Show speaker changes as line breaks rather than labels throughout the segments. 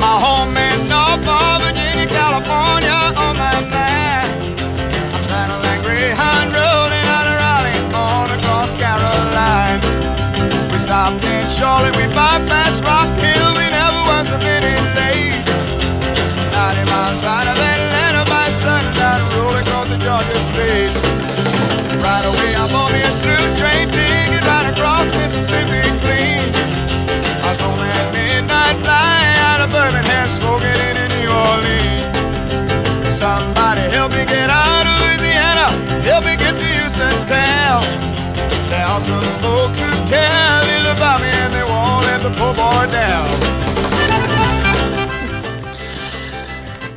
My home in Norfolk, Virginia, California on my mind. I straddle that Greyhound rolling out of Raleigh on across Caroline. We stopped in Charlotte, we bypassed some folks who care little about me and they won't let the poor boy down.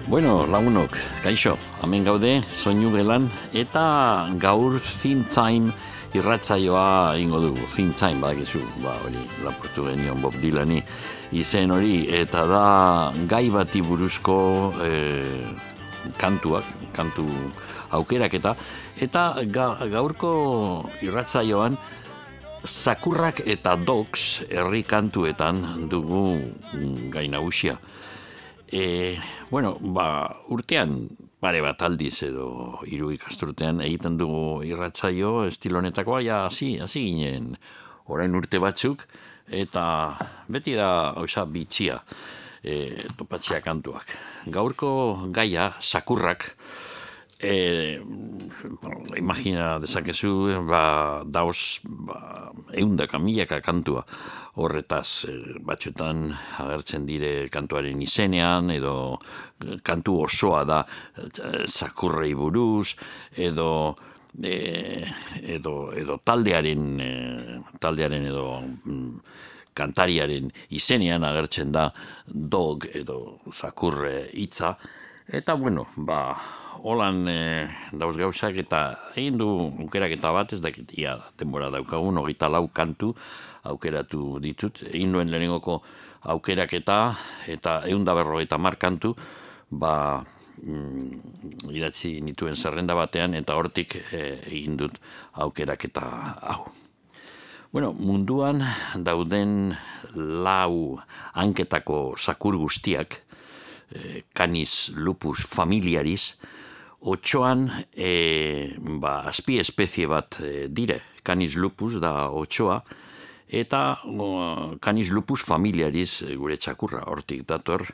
Bueno, lagunok, kaixo, hemen gaude, soinu gelan, eta gaur Thin Time irratzaioa ingo dugu. Thin Time, badakizu, ba, hori, lapurtu genion Bob Dylani izen hori, eta da gai bati buruzko eh, kantuak, kantu aukerak eta, eta ga, gaurko irratzaioan, Zakurrak eta dogs herri kantuetan dugu mm, gai nagusia. E, bueno, ba, urtean pare bat aldiz edo hiru ikasturtean egiten dugu irratzaio estilonetakoa, ja, hasi, hasi ginen orain urte batzuk, eta beti da, oza, bitxia, e, topatzea kantuak. Gaurko gaia, sakurrak, e, imagina dezakezu, ba, dauz, ba, eundaka, milaka kantua, horretaz e, batxutan agertzen dire kantuaren izenean, edo kantu osoa da e, zakurrei buruz, edo e, edo, edo taldearen e, taldearen edo mm, kantariaren izenean agertzen da dog edo zakurre hitza. Eta bueno, ba holan e, dauz gauzak eta egin du aukeraketa bat ez dakit ia denbora daukagun hogeita lau kantu aukeratu ditut egin duen lehenengoko aukeraketa eta egun da berrogeita mar kantu ba mm, idatzi nituen zerrenda batean eta hortik e, egin dut aukeraketa hau. Bueno, munduan dauden lau hanketako sakur guztiak, e, canis lupus familiaris, otxoan e, ba, azpi espezie bat e, dire, canis lupus da otxoa, eta o, canis lupus familiaris e, gure txakurra hortik dator,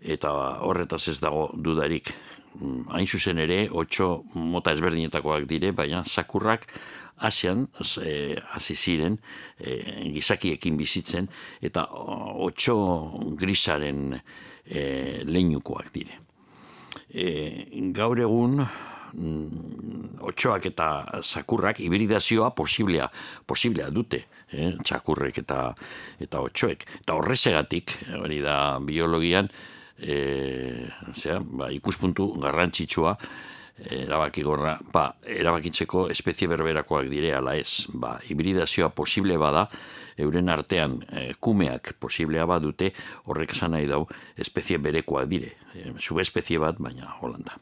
eta horretaz ez dago dudarik. Mm, hain zuzen ere, otxo mota ezberdinetakoak dire, baina sakurrak Asian, e, hasi ziren, e, gizakiekin bizitzen, eta otxo grisaren e, leinukoak dire. E, gaur egun, mm, otxoak eta zakurrak hibridazioa posiblea, posiblea dute, eh, txakurrek eta eta otxoek. Eta horrezegatik, hori da biologian, e, zera, ba, ikuspuntu garrantzitsua, erabaki gorra, ba, erabakitzeko espezie berberakoak dire ala ez, ba, hibridazioa posible bada, euren artean e, kumeak posiblea badute, horrek esan nahi dau, espezie berekoak dire, e, subespezie bat, baina holanda.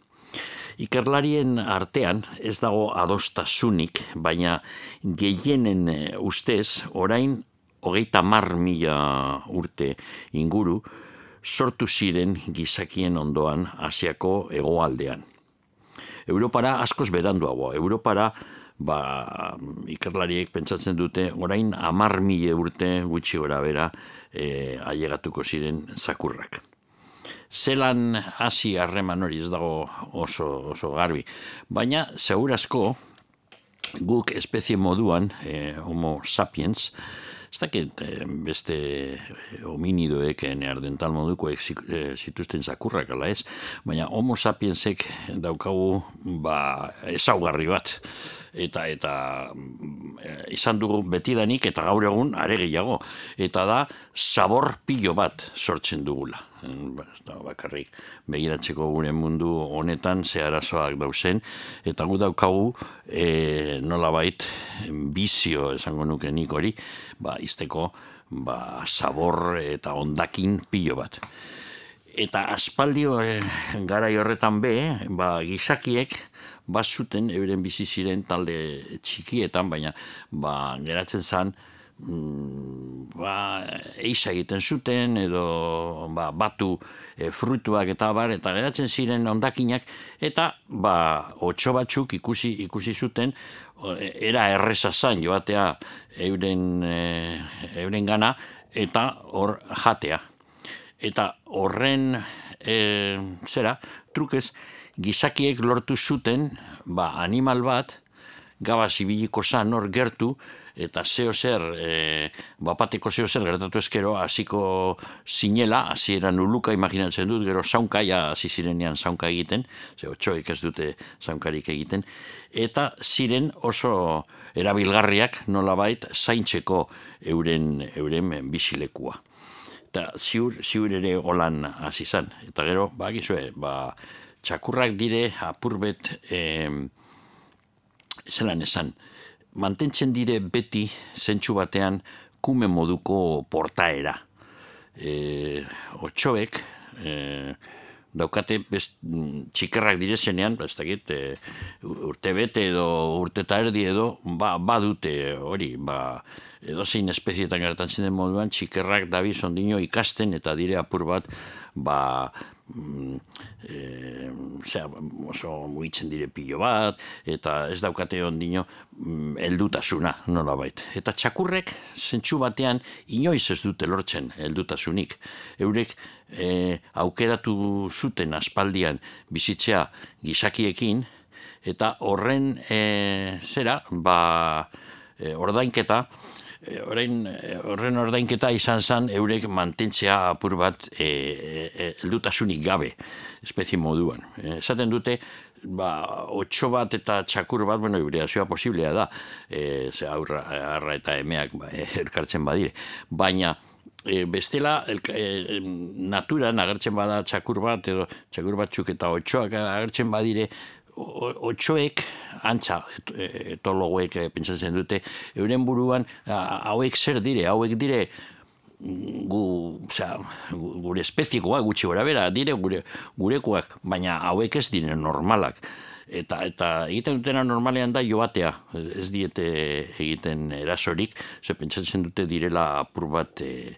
Ikerlarien artean ez dago adostasunik, baina gehienen e, ustez, orain hogeita mar mila urte inguru, sortu ziren gizakien ondoan Asiako hegoaldean. Europara askoz beranduago. Europara ba, ikerlariek pentsatzen dute orain amar mile urte gutxi gora bera e, ailegatuko ziren zakurrak. Zelan hasi harreman hori ez dago oso, oso garbi. Baina, segurazko, guk espezie moduan, e, homo sapiens, ez dakit eh, beste hominidoek neardental moduko zituzten zakurrak ala ez, baina homo sapiensek daukagu ba, ezaugarri bat. Eta eta izan dugu betidanik eta gaur egun are gehiago. Eta da sabor pilo bat sortzen dugula ba, bakarrik begiratzeko gure mundu honetan ze arazoak dauzen. Eta gu daukagu e, nolabait bizio esango nuke nik hori ba izteko ba, sabor eta ondakin pilo bat. Eta aspaldio e, gara horretan be ba, gizakiek bazuten euren bizi ziren talde txikietan, baina ba, geratzen zan mm, ba, eisa egiten zuten edo ba, batu e, fruituak eta bar eta geratzen ziren ondakinak eta ba otxo batzuk ikusi ikusi zuten era erresa zain joatea euren e, euren gana eta hor jatea. Eta horren e, zera trukez gizakiek lortu zuten ba, animal bat gaba zibiliko zan hor gertu, eta zeo zer, e, bapateko zeo zer gertatu ezkero, hasiko zinela, hasi eran uluka imaginatzen dut, gero zaunka, ja hasi zirenean zaunka egiten, ze otxoik ez dute zaunkarik egiten, eta ziren oso erabilgarriak nolabait zaintzeko euren, euren bisilekua. Eta ziur, ziur ere holan hasi zan. Eta gero, ba, gizue, ba, txakurrak dire apurbet, eh, zelan esan, mantentzen dire beti zentsu batean kume moduko portaera. E, otxoek, e, daukate best, txikerrak direzenean, ez dakit, e, urte bete edo urte eta erdi edo, ba, badute hori, ba, edo zein espezietan gertatzen den moduan, txikerrak dabiz ondino ikasten eta dire apur bat, ba, e, oso mugitzen dire pilo bat, eta ez daukate ondino mm, heldutasuna nola bait. Eta txakurrek, zentsu batean, inoiz ez dute lortzen heldutasunik. Eurek e, aukeratu zuten aspaldian bizitzea gizakiekin, eta horren e, zera, ba, e, ordainketa, Eh, orain eh, horren ordainketa izan zen eurek mantentzea apur bat e, e, gabe espezie moduan. esaten dute ba, otxo bat eta txakur bat, bueno, hibridazioa posiblea da, e, ze aurra, arra eta emeak ba, elkartzen badire. Baina, e, bestela, el, e, naturan agertzen bada txakur bat, edo txakur batzuk eta otxoak agertzen badire, otxoek, antza, etologoek e, pentsatzen dute, euren buruan, hauek zer dire, hauek dire, gu, oza, gure espezikoa gutxi gora bera, dire gure, gurekoak, baina hauek ez dire normalak. Eta, eta egiten dutena normalean da joatea, ez diete egiten erasorik, ze pentsatzen dute direla apur bat, e,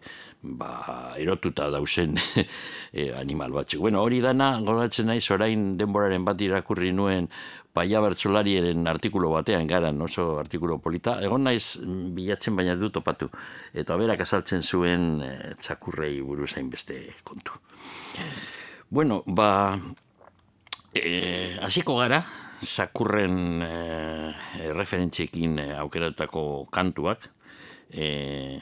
ba, erotuta dausen e, animal batzuk. Bueno, hori dana, goratzen naiz, orain denboraren bat irakurri nuen paia bertsolariaren artikulo batean gara, oso artikulo polita. Egon naiz bilatzen baina dut topatu. Eta berak azaltzen zuen e, txakurrei buruzain beste kontu. Bueno, ba, e, hasiko gara, sakurren e, referentziekin e, aukeratako kantuak, e, Eh,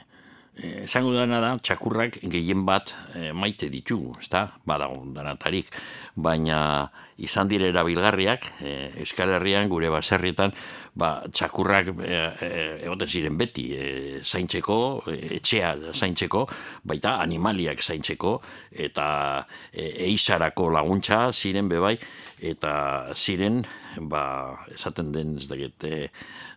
esango dana da, txakurrak gehien bat e, maite ditugu, ez da, badago danatarik, baina izan dire erabilgarriak, e, Euskal Herrian, gure baserrietan, ba, txakurrak e, egoten ziren beti, e, zaintzeko, etxea zaintzeko, baita animaliak zaintzeko, eta e, eizarako laguntza ziren bebai, eta ziren, ba, esaten den ez da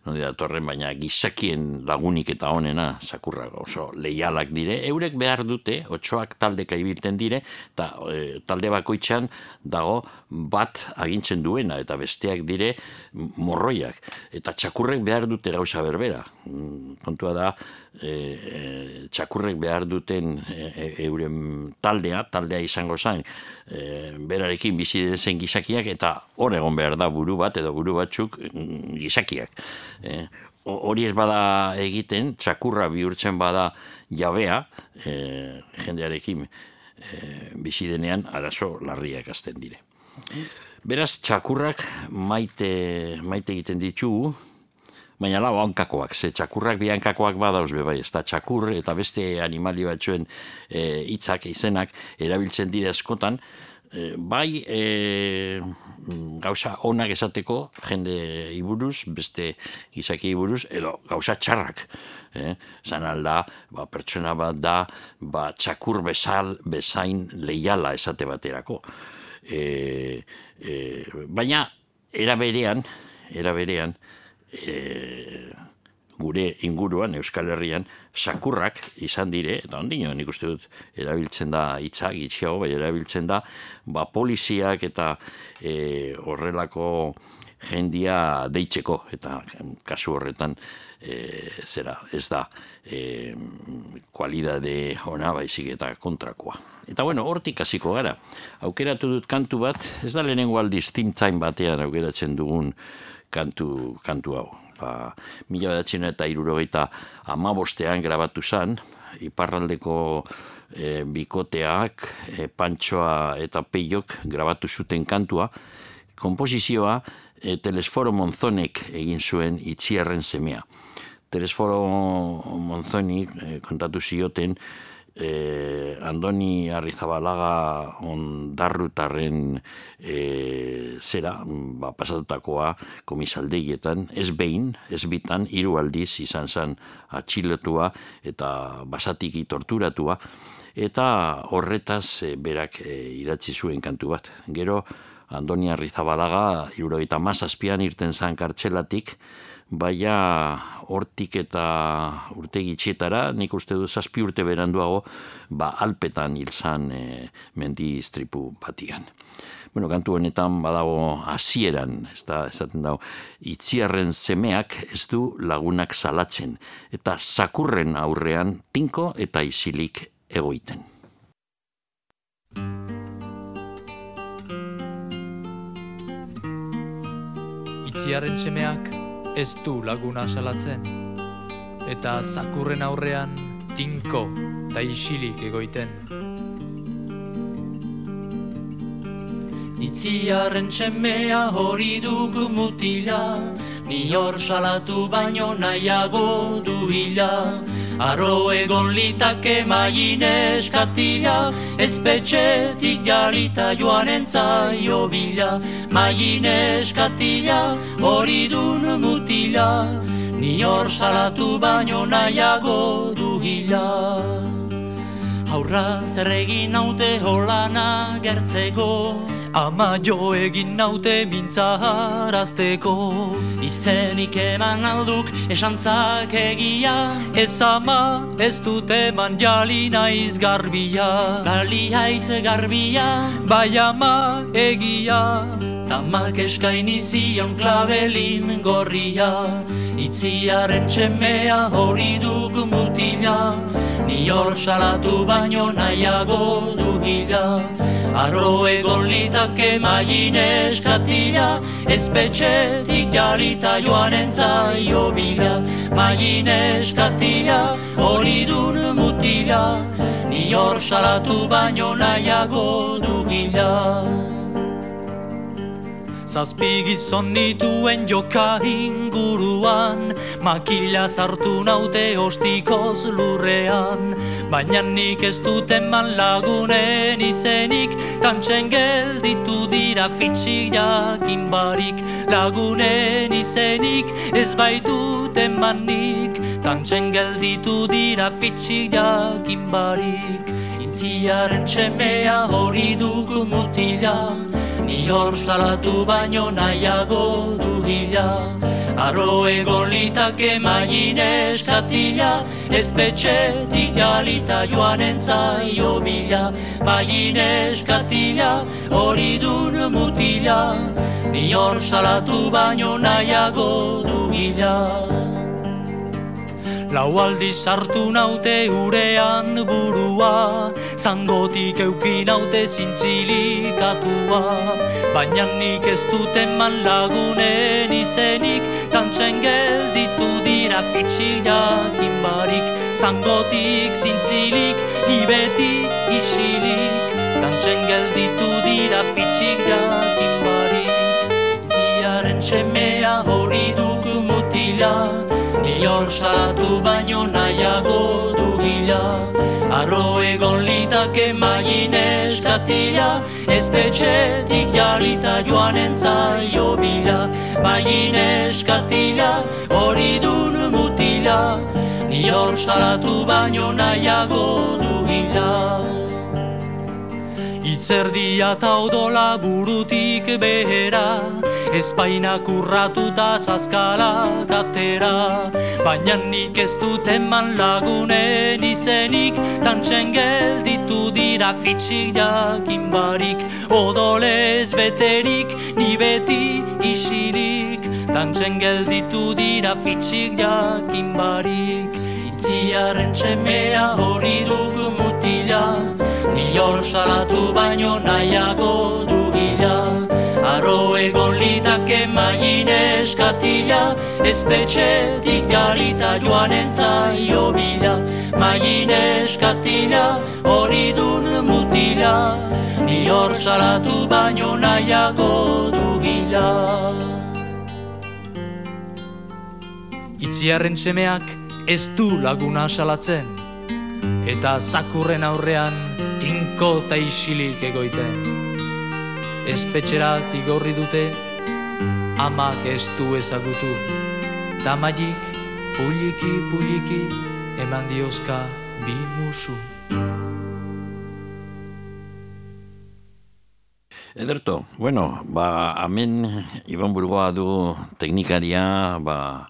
nondi datorren, baina gizakien lagunik eta honena sakurra oso leialak dire. Eurek behar dute, otsoak taldeka ibilten dire, eta e, talde bakoitzan dago bat agintzen duena, eta besteak dire morroiak. Eta txakurrek behar dute gauza berbera. Mm, kontua da, e, e, txakurrek behar duten e, euren taldea, taldea izango zain, e, berarekin bizi zen gizakiak, eta hor egon behar da buru bat, edo buru batzuk mm, gizakiak. E, hori ez bada egiten, txakurra bihurtzen bada jabea, e, jendearekin e, bizi denean, arazo larriak azten dire. Beraz, txakurrak maite, maite egiten ditugu, baina lau hankakoak, ze txakurrak bi hankakoak badauz be bai, ez da txakur eta beste animali batzuen e, izenak erabiltzen dira eskotan, e, bai e, gauza onak esateko jende iburuz, beste izaki iburuz, edo gauza txarrak. Eh? Zan alda, ba, pertsona bat da, ba, txakur bezal, bezain leiala esate baterako. E, e, baina, era berean, era berean, e, gure inguruan Euskal Herrian sakurrak izan dire eta ondino nik uste dut erabiltzen da hitza gitxiago bai erabiltzen da ba poliziak eta e, horrelako jendia deitzeko, eta kasu horretan e, zera, ez da e, kualidade ona baizik eta kontrakoa. Eta bueno, hortik hasiko gara. Aukeratu dut kantu bat, ez da lehenengo aldiz Time batean aukeratzen dugun kantu, kantu hau. Ba, mila bedatzen eta irurogeita amabostean grabatu zan, iparraldeko e, bikoteak, e, pantsoa eta peiok grabatu zuten kantua, komposizioa e, Telesforo Monzonek egin zuen itziarren semea. Telesforo Monzonik e, kontatu zioten, eh, Andoni Arrizabalaga ondarrutarren eh, zera, ba, pasatutakoa komisaldegietan, ez behin, ez bitan, hiru aldiz izan zen atxilotua eta basatiki torturatua, eta horretaz eh, berak eh, idatzi zuen kantu bat. Gero, Andoni Arrizabalaga, irurogeita mazazpian irten zan kartxelatik, baina hortik eta urte gitxietara, nik uste du zazpi urte beranduago, ba alpetan hilzan e, mendi istripu batian. Bueno, kantu honetan badago hasieran, ez da, esaten dago, itziarren semeak ez du lagunak salatzen, eta sakurren aurrean tinko eta isilik egoiten.
Itziarren semeak ez du laguna salatzen eta zakurren aurrean tinko eta isilik egoiten. Itziarren txemea hori dugu mutila, ni hor salatu baino nahiago du hila, Arro egon litake maien eskatila, ez petxetik jarita joan entzaio bila. Maien eskatila, hori dun mutila, ni hor salatu baino nahiago du Aurra zer egin naute holana gertzeko, Ama jo egin naute mintzaharazteko Izenik eman alduk esantzak egia. Ez ama ez dut eman jali naiz garbia. Gali haiz garbia. Bai ama egia Tamak eskaini zion klabelin gorria. Itziaren txemea hori dugu mutila. Ni hor salatu baino nahiago du Arro egon litake maien eskatila, ez petxetik jarita joan entzaio bila. Maien eskatila, hori dun mutila, ni hor salatu baino nahiago du Zazpi gizon nituen joka inguruan Makila sartu naute ostikoz lurrean. Baina nik ez dut eman lagunen izenik Tantxen gelditu dira fitxik jakin barik Lagunen izenik ez baitut eman nik Tantxen gelditu dira fitxik jakin barik Itziaren txemea hori dugu mutila Ni hor salatu baino nahiago du hila Arro egon litake maien eskatila Ez petxetik jalita joan entzaio bila. Maien eskatila hori dun mutila. Ni hor salatu baino nahiago du hila Lau aldi sartu naute urean burua Zangotik eukin naute zintzilikatua Baina nik ez duten man lagunen izenik Tantxen gelditu dira fitxiak inbarik. Zangotik zintzilik, ibeti isilik Tantxen gelditu dira fitxiak Salatu baino nahiago du gila. Arro egon litake maien eskatila Ez petxetik jarita joan entzaio bila. Maien eskatila hori dun mutila. Ior salatu baino nahiago du gila. Itzerdia ta odola burutik behera Espainak urratuta zazkala gatera Baina nik ez dut eman lagunen izenik. Tantzen gelditu dira fitxik jakin barik Odolez beterik, ni beti isilik. Tantzen gelditu dira fitxik jakin barik Itziaren txemea hori dugu mutila. Ni hor salatu baino nahiago dugila Aro egon litake maien eskatila Ezpetxetik jarita joan entzaio bila. Maien eskatila hori dun mutila Ni hor salatu baino nahiago dugila Itziarren semeak ez du laguna salatzen Eta zakurren aurrean tinko eta isilik egoiten espetxerat igorri dute, amak ez du ezagutu. Tamaiik, puliki, puliki, eman diozka bi musu.
Ederto, bueno, ba, hemen Iban Burgoa du teknikaria, ba,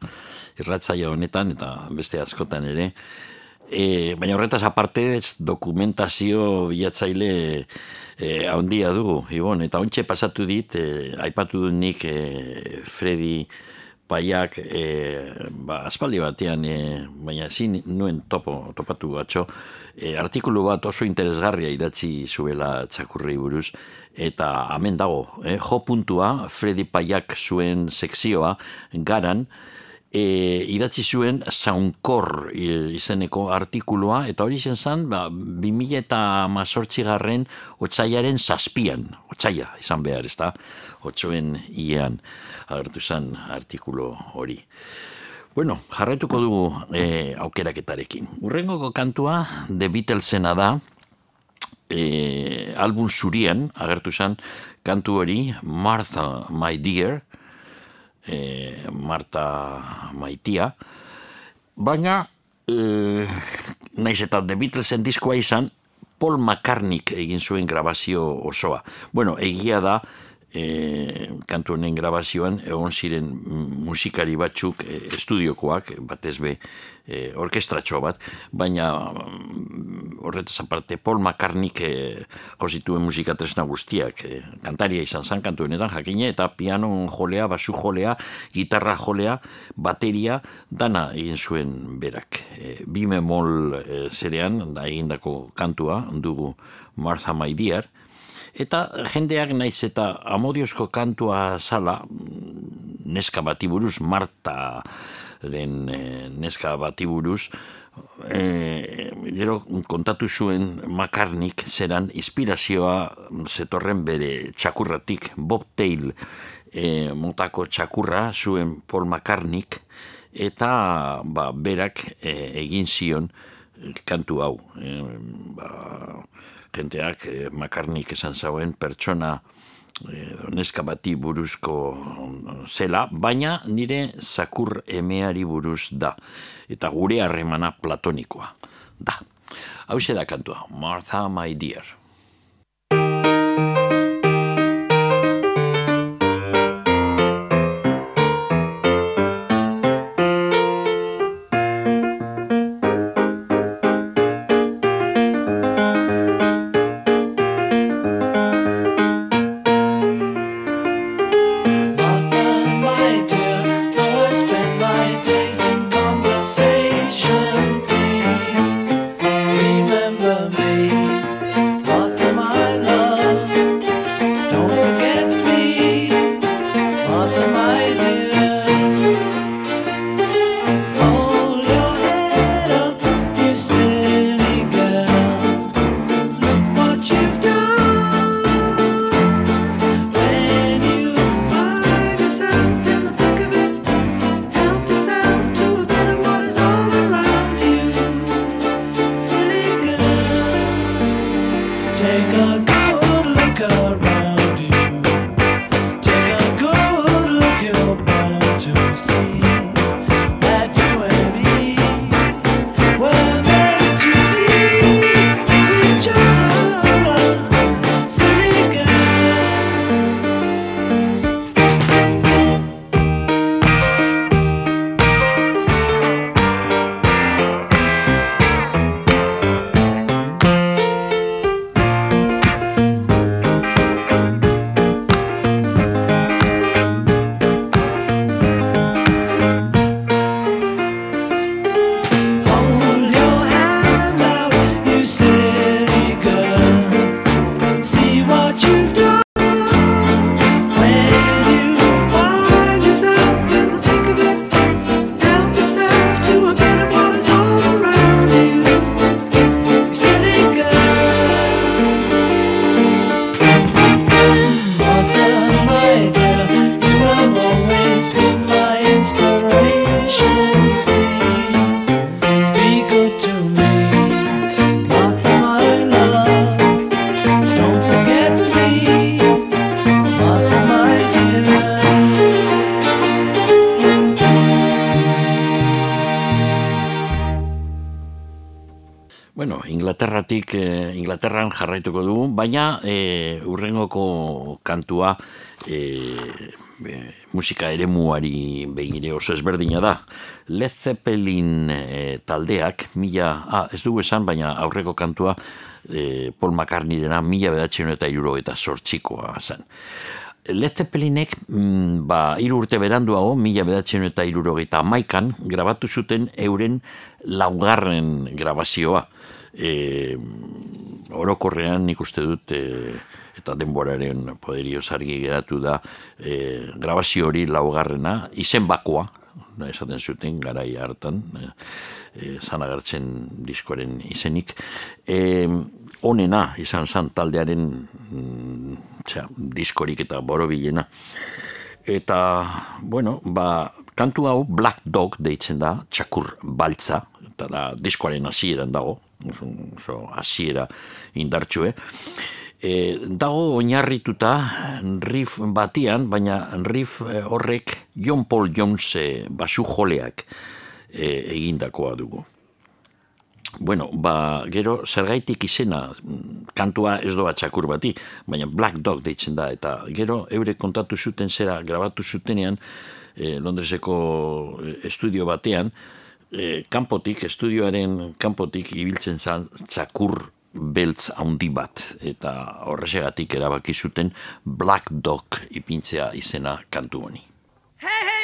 irratzaia honetan eta beste askotan ere. E, baina horretaz aparte, dokumentazio bilatzaile e, handia dugu, Ibon, eta ontxe pasatu dit, e, aipatu du nik e, Freddy Paiak, e, ba, aspaldi batean, e, baina zin nuen topo, topatu batxo, e, artikulu bat oso interesgarria idatzi zuela txakurri buruz, eta hemen dago, e, jo puntua, Freddy Paiak zuen sekzioa, garan, e, idatzi zuen zaunkor izeneko artikuloa, eta hori zen ba, 2000 eta mazortzi garren otxaiaren zazpian, otxaia izan behar, ez da, otxoen iean agertu zen artikulo hori. Bueno, jarraituko dugu e, aukeraketarekin. Urrengoko kantua, The Beatlesena da, e, album zurien, agertu zen, kantu hori, Martha, My Dear, e, Marta Maitia, baina e, naiz eta The Beatlesen diskoa izan, Paul McCartney egin zuen grabazio osoa. Bueno, egia da, e, kantu honen grabazioan egon ziren musikari batzuk e, estudiokoak, batez be e, orkestratxo bat, baina mm, horretaz aparte Paul McCartney e, josituen musikatresna guztiak, e, kantaria izan zan kantu honetan jakine, eta piano jolea, basu jolea, gitarra jolea, bateria, dana egin zuen berak. E, bimemol e, zerean, da egindako kantua, dugu Martha My Dear, Eta jendeak naiz eta amodiozko kantua zala, mm, neska bati buruz, Marta den eh, neska bati buruz, e, gero kontatu zuen makarnik zeran inspirazioa zetorren bere txakurratik, Bob Tail e, montako txakurra zuen Paul Makarnik, eta ba, berak egin zion kantu hau. E, ba, jenteak eh, makarnik esan zauen pertsona eh, neska bati buruzko zela, baina nire zakur emeari buruz da, eta gure harremana platonikoa da. Hau da kantua, Martha, my dear. Musika ere muari begire oso ezberdina da. Led Zeppelin eh, taldeak, mila, ah, ez dugu esan, baina aurreko kantua eh, Paul McCartneyrena mila bedatzen eta iruro eta sortxikoa zen. Led Zeppelinek, mm, ba, iru urte beranduago, mila bedatzen eta irurogeita maikan, grabatu zuten euren laugarren grabazioa e, orokorrean nik uste dut e, eta denboraren poderio zargi geratu da e, grabazio hori laugarrena izen bakoa da esaten zuten garai hartan e, e, zanagartzen diskoaren izenik e, onena izan zan taldearen mm, diskorik eta borobilena eta bueno ba kantu hau Black Dog deitzen da txakur baltza eta da diskoaren hasieran dago oso hasiera indartsue. E, dago oinarrituta riff batian, baina riff e, horrek John Paul Jones e, basu joleak e, egindakoa dugu. Bueno, ba, gero, zergaitik izena, kantua ez doa txakur bati, baina Black Dog deitzen da, eta gero, eure kontatu zuten zera, grabatu zutenean, e, Londreseko estudio batean, e, kanpotik, estudioaren kanpotik ibiltzen zan txakur beltz handi bat eta horresegatik erabaki zuten Black Dog ipintzea izena kantu honi. Ederto.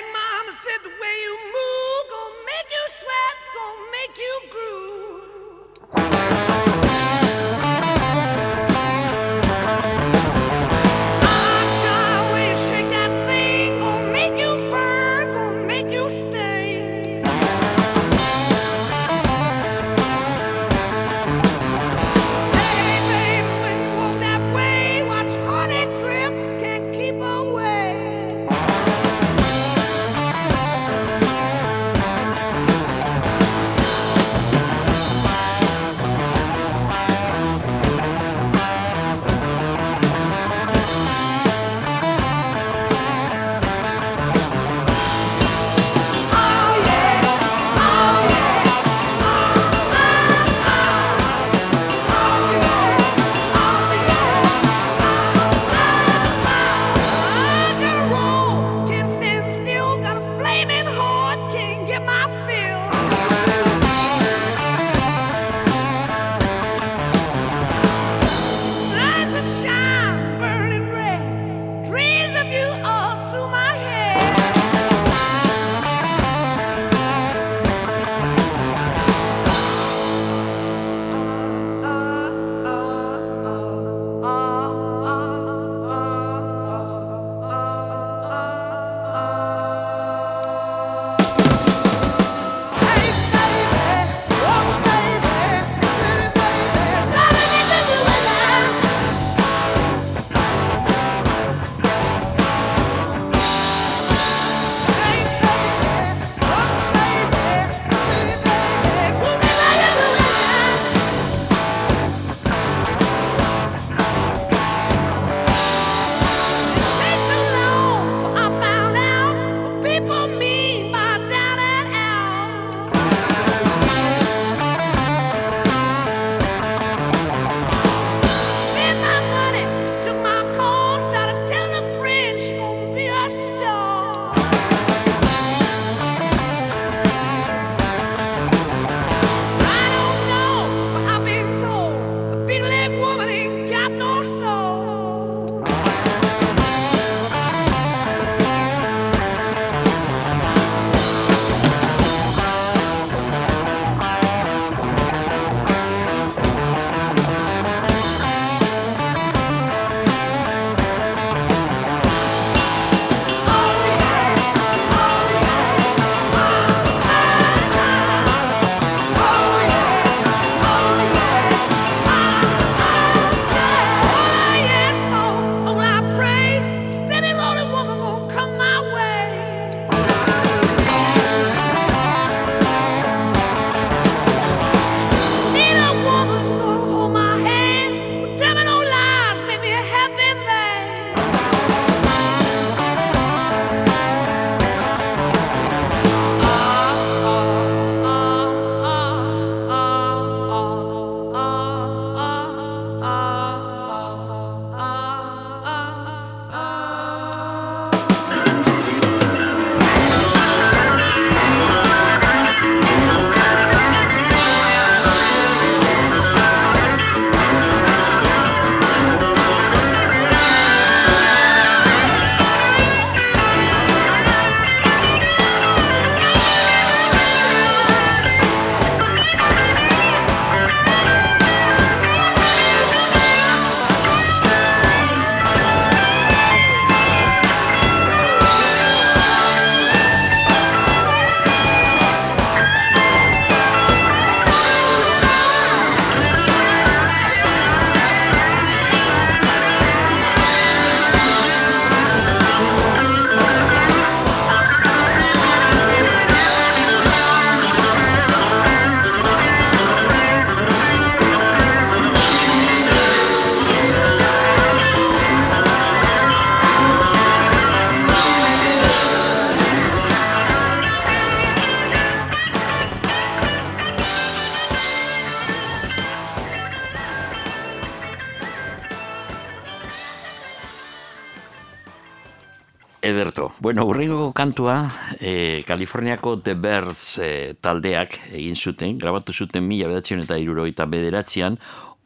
Kantua, e, Kaliforniako The Birds e, taldeak egin zuten, grabatu zuten mila bedatzen eta iruroita bederatzean,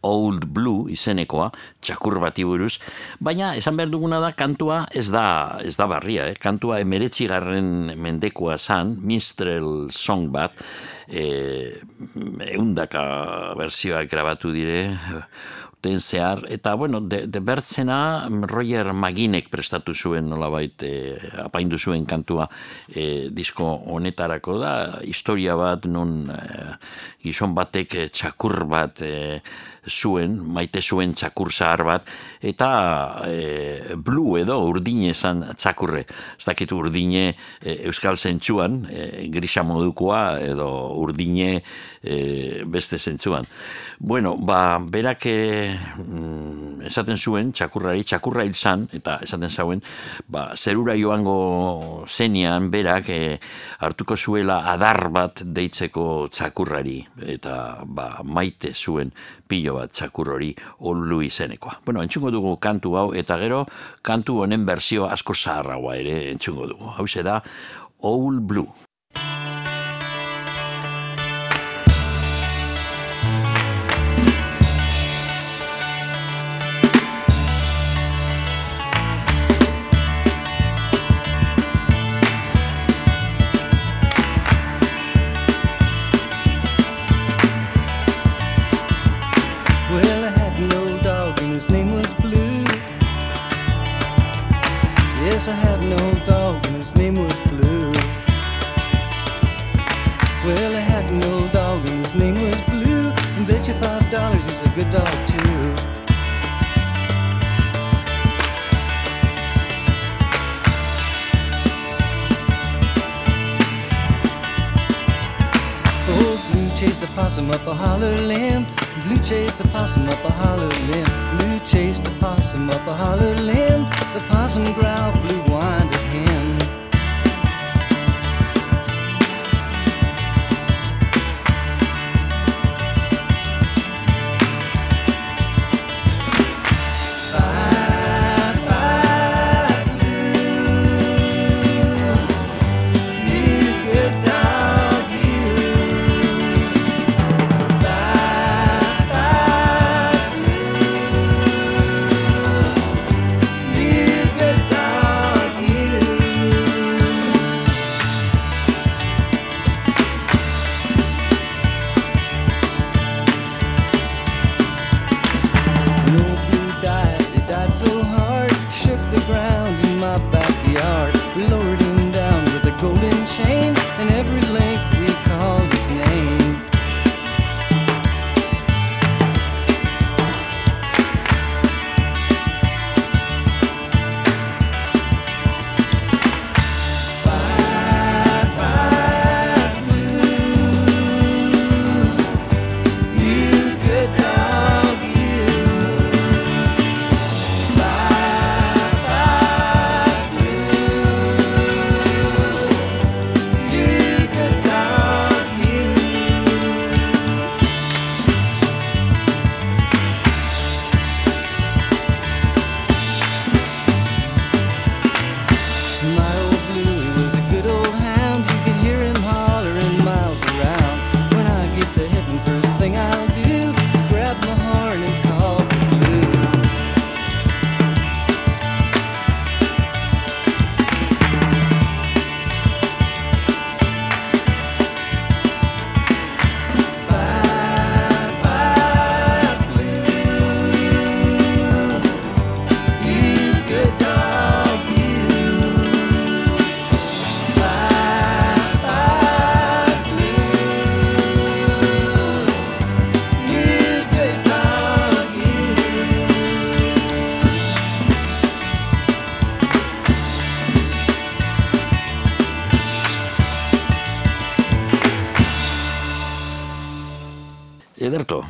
Old Blue izenekoa, txakur bati buruz, baina esan behar duguna da kantua ez da, ez da barria, eh? kantua emeretzi garren mendekoa zan, Minstrel Song bat, e, eundaka berzioak grabatu dire, den zehar, eta bueno, de, de bertzena Roger Maginek prestatu zuen nolabait e, apaindu zuen kantua e, disko honetarako da, historia bat non e, gizon batek txakur bat e, zuen, maite zuen txakur zahar bat, eta e, blue edo urdine esan txakurre. Ez dakit urdine e, euskal zentsuan, e, grisa modukoa edo urdine e, beste zentsuan. Bueno, ba, berak e, esaten zuen, txakurrari, txakurra hil zan, eta esaten zauen, ba, zerura joango zenian, berak e, hartuko zuela adar bat deitzeko txakurrari, eta ba, maite zuen pilo bat txakur hori onlu izenekoa. Bueno, entzungo dugu kantu hau, eta gero kantu honen berzio asko zaharragoa ere entzungo dugu. Hau da, Old Blue.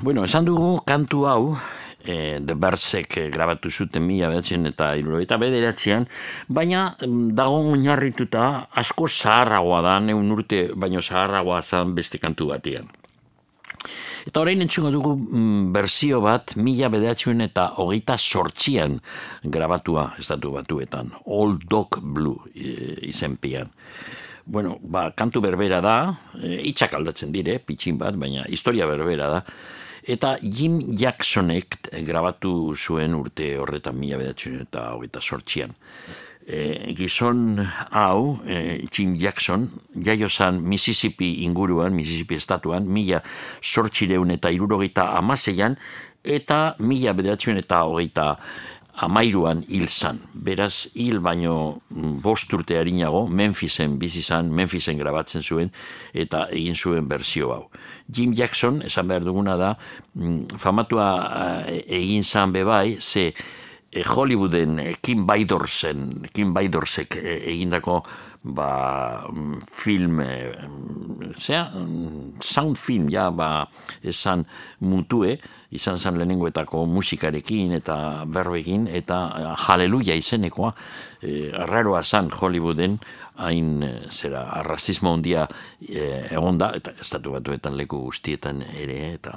Bueno, esan dugu kantu hau, e, The Bersek e, grabatu zuten mila behatzen eta iruro eta bederatzean, baina dago oinarrituta asko zaharragoa da, neun urte baino zaharragoa zan beste kantu batean. Eta orain entzungo dugu mm, berzio bat, mila bedeatxuen eta hogeita sortxian grabatua estatu batuetan. Old Dog Blue e, izenpian. Bueno, ba, kantu berbera da, e, aldatzen dire, pitxin bat, baina historia berbera da. Eta Jim Jacksonek grabatu zuen urte horretan mila bedatzen eta hogeita sortxian e, gizon hau, e, Jim Jackson, jaio zan Mississippi inguruan, Mississippi estatuan, mila sortxireun eta irurogeita amaseian, eta mila bederatzen eta hogeita amairuan hil zan. Beraz, hil baino mm, bost urte harinago, Memphisen bizi zan, Memphisen grabatzen zuen, eta egin zuen berzio hau. Jim Jackson, esan behar duguna da, mm, famatua e, egin zan bebai, ze e, Hollywooden e, Kim Baidorsen, Kim Baidorsek egindako ba, film, e, zera, mm, sound film, ja, ba, esan mutue, izan zen lehenengoetako musikarekin eta berbekin, eta jaleluia izenekoa, e, arraroa zan Hollywooden, hain eh, zera arrazismo ondia e, egon da, eta estatu batuetan leku guztietan ere, eta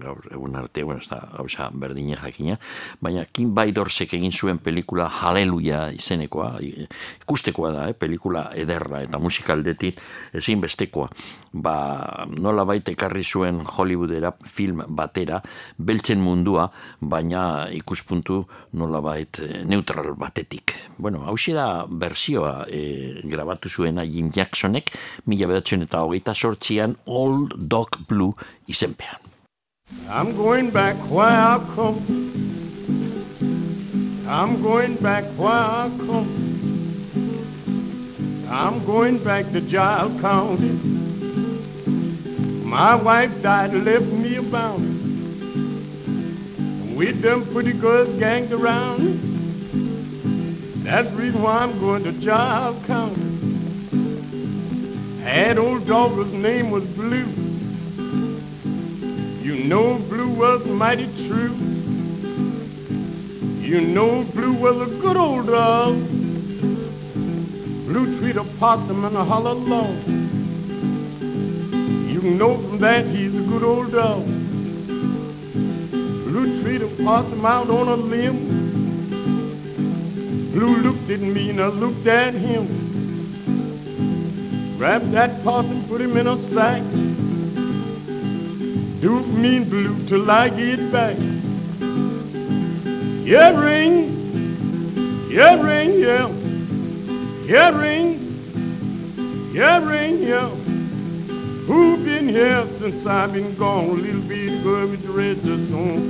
gaur egun arte, bueno, ez da gauza berdine jakina, baina Kim Baidorsek egin zuen pelikula Haleluia izenekoa, ikustekoa da, eh, pelikula ederra eta musikaldetik ezin bestekoa, ba nola baita ekarri zuen Hollywoodera film batera, beltzen mundua, baina ikuspuntu nola bait eh, neutral batetik. Bueno, hau da bersioa e, grabatu zuena Jim Jacksonek, mila bedatzen eta hogeita sortzian Old Dog Blue izenpean.
I'm going back where I come. I'm going back where I come. I'm going back to Giles County. My wife died left me a bounty With them pretty girls ganged around. That's the reason why I'm going to Giles County Had old daughter's name was Blue. You know Blue was mighty true. You know Blue was a good old dog. Blue treat a possum and a hollow log. You know from that he's a good old dog. Blue treat a possum out on a limb. Blue looked at me and I looked at him. Grab that possum, put him in a sack. Do mean blue till I get back. Yeah, ring, yeah, ring, yeah. Yeah, ring, yeah, ring, yeah. Who been here since I've been gone? Little bitty girl with the red dress on.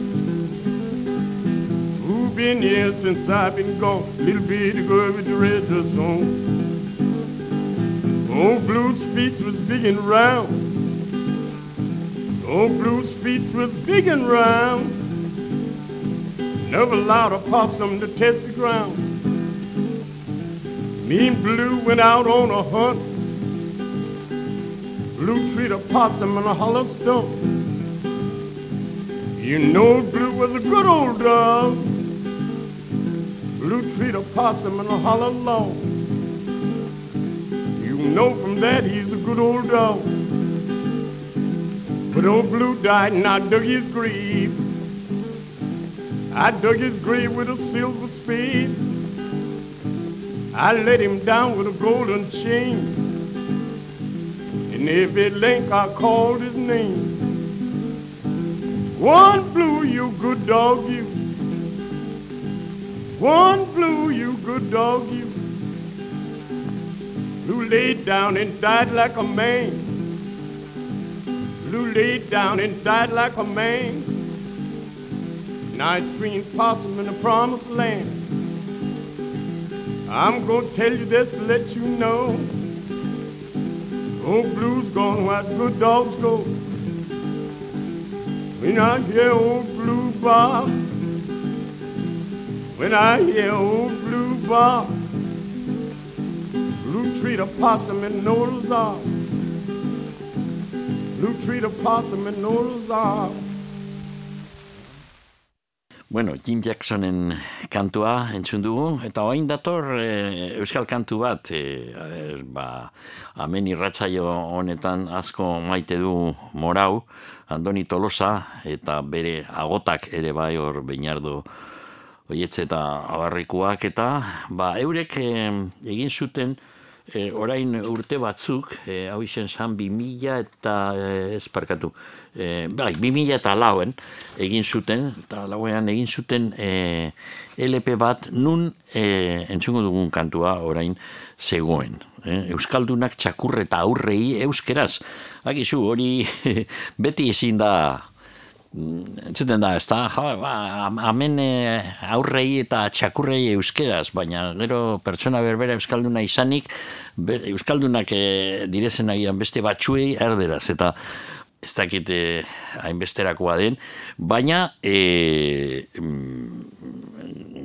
Who been here since I've been gone? Little bitty girl with the red dress on. Old Blue's feet was big and round. Old Blue's feet was big and round. Never allowed a possum to test the ground. Me and Blue went out on a hunt. Blue treat a possum in a hollow stump. You know Blue was a good old dog. Blue treat a possum in a hollow log know from that he's a good old dog. But old Blue died and I dug his grave. I dug his grave with a silver spade. I let him down with a golden chain. And every link I called his name. One blue, you good dog, you. One blue, you good dog, you laid down and died like a man. Blue laid down and died like a man. Nice green possum in the promised land. I'm gonna tell you this to let you know. Old blue's gone where good dogs go. When I hear old blue Bob, when I hear old blue Bob, treat a possum in Noah's Ark. Blue treat a possum in Noah's Ark.
Bueno, Jim Jacksonen kantua entzun dugu, eta orain dator e, euskal kantu bat, e, a ber, ba, amen irratzaio honetan asko maite du morau, Andoni Tolosa, eta bere agotak ere bai hor beinardo oietze eta abarrikuak, eta ba, eurek e, egin zuten, e, orain urte batzuk, e, hau izen zan, bi mila eta e, esparkatu, e, bai, 2000 eta lauen egin zuten, eta lauean egin zuten e, LP bat nun e, entzungo dugun kantua orain zegoen. E, Euskaldunak txakurre eta aurrei euskeraz. Akizu, hori beti ezin da Entzuten da, ez da, ba, amen e, aurrei eta txakurrei euskeraz, baina gero pertsona berbera euskalduna izanik, euskaldunak e, direzen agian beste batxuei erderaz, eta ez dakit eh, hainbesterakoa den, baina e,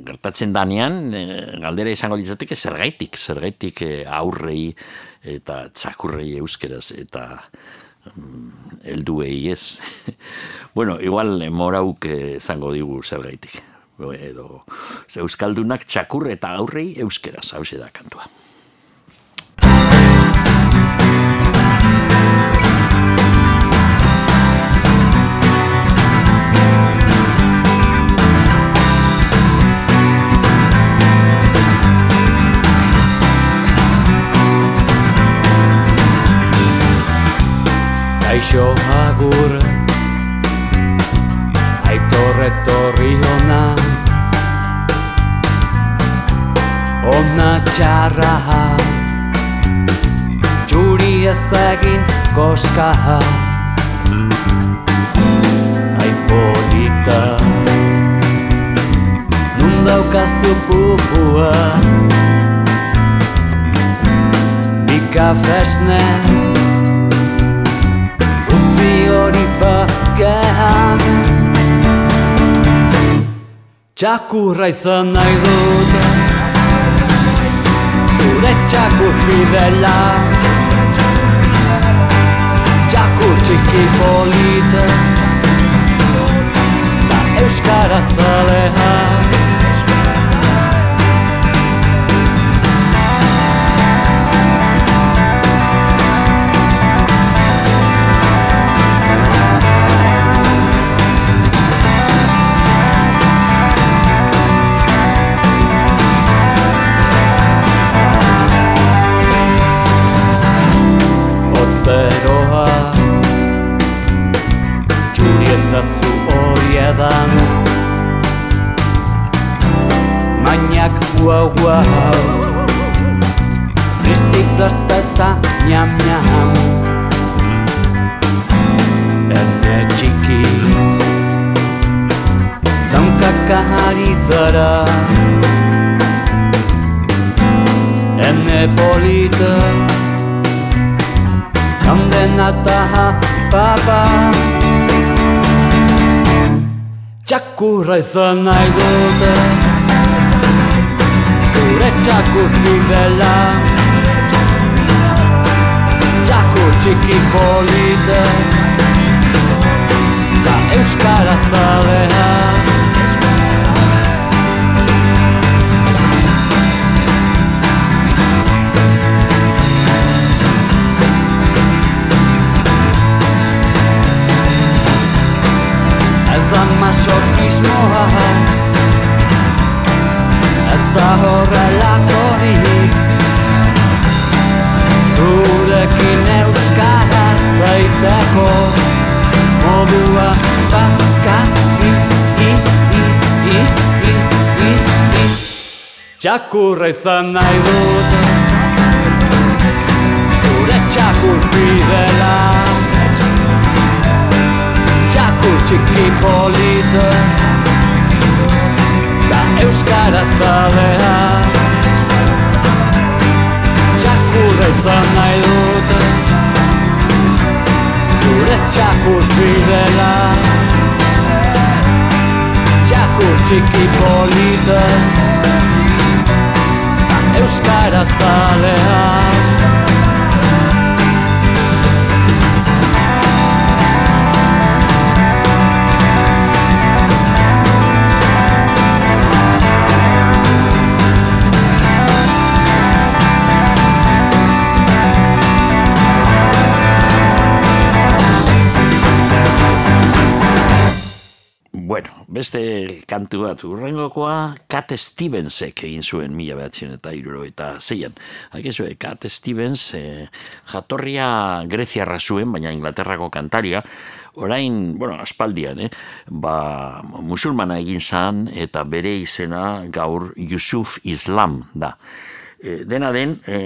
gertatzen danean, eh, galdera izango litzateke zergaitik, zergaitik e, aurrei eta txakurrei euskeraz, eta elduei ez. bueno, igual morauk izango digu zergaitik. Edo, euskaldunak txakur eta aurrei euskeraz, hau da kantua.
Kaixo agur. Aitor etorri ona. Ona txarra. Txuri ezagin koska. Aipolita Nun daukazu pupua. Bika fesne hori bakean. Txakurra izan nahi dut. Zure txakur fidela. Txakur txiki polita Ta euskara zalean Txakurra izan nahi dute Zure txakur fidela Txakur txiki polite Da euskara zalea masokismoa Ez da horrelakorik Zurekin euskara zaiteko Modua baka i, i, i, i, i, i, i. Txakurra izan nahi dut. Zure txakur fidela txiki polita Da euskara zalea. Txakurra izan nahi dut Zure txakur fidela. Txakur txiki polita Da euskara zalea
beste kantu bat urrengokoa Cat Stevensek egin zuen mila behatzen eta iruro eta zeian. Hakizue, Cat Stevens eh, jatorria Greziarra zuen, baina Inglaterrako kantaria, orain, bueno, aspaldian, eh, ba, musulmana egin zan eta bere izena gaur Yusuf Islam da. E, dena den, e,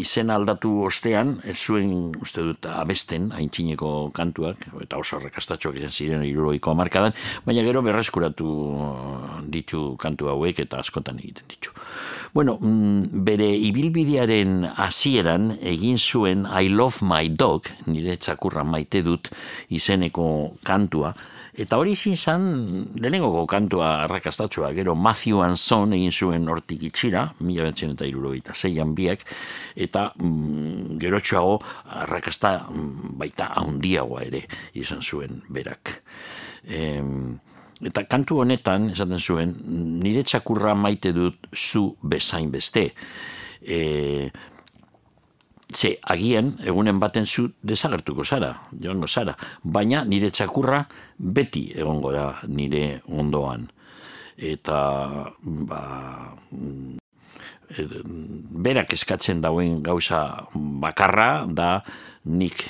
izen aldatu ostean, ez zuen, uste dut, abesten, haintzineko kantuak, eta oso rekastatxoak izan ziren iruroiko amarkadan, baina gero berreskuratu ditu kantu hauek eta askotan egiten ditu. Bueno, mm, bere ibilbidearen hasieran egin zuen I Love My Dog, nire txakurra maite dut izeneko kantua, Eta hori izin zan, lehenengoko kantua arrakastatua, gero Matthew Anson egin zuen hortik itxira, mila bentzen eta iruro eta zeian biak, eta mm, gero txago arrakasta mm, baita handiagoa ere izan zuen berak. E, eta kantu honetan, esaten zuen, nire txakurra maite dut zu bezain beste. E, Ze, agian, egunen baten zu desagertuko zara, joango zara, baina nire txakurra beti egongo da nire ondoan. Eta, ba, berak eskatzen dauen gauza bakarra da nik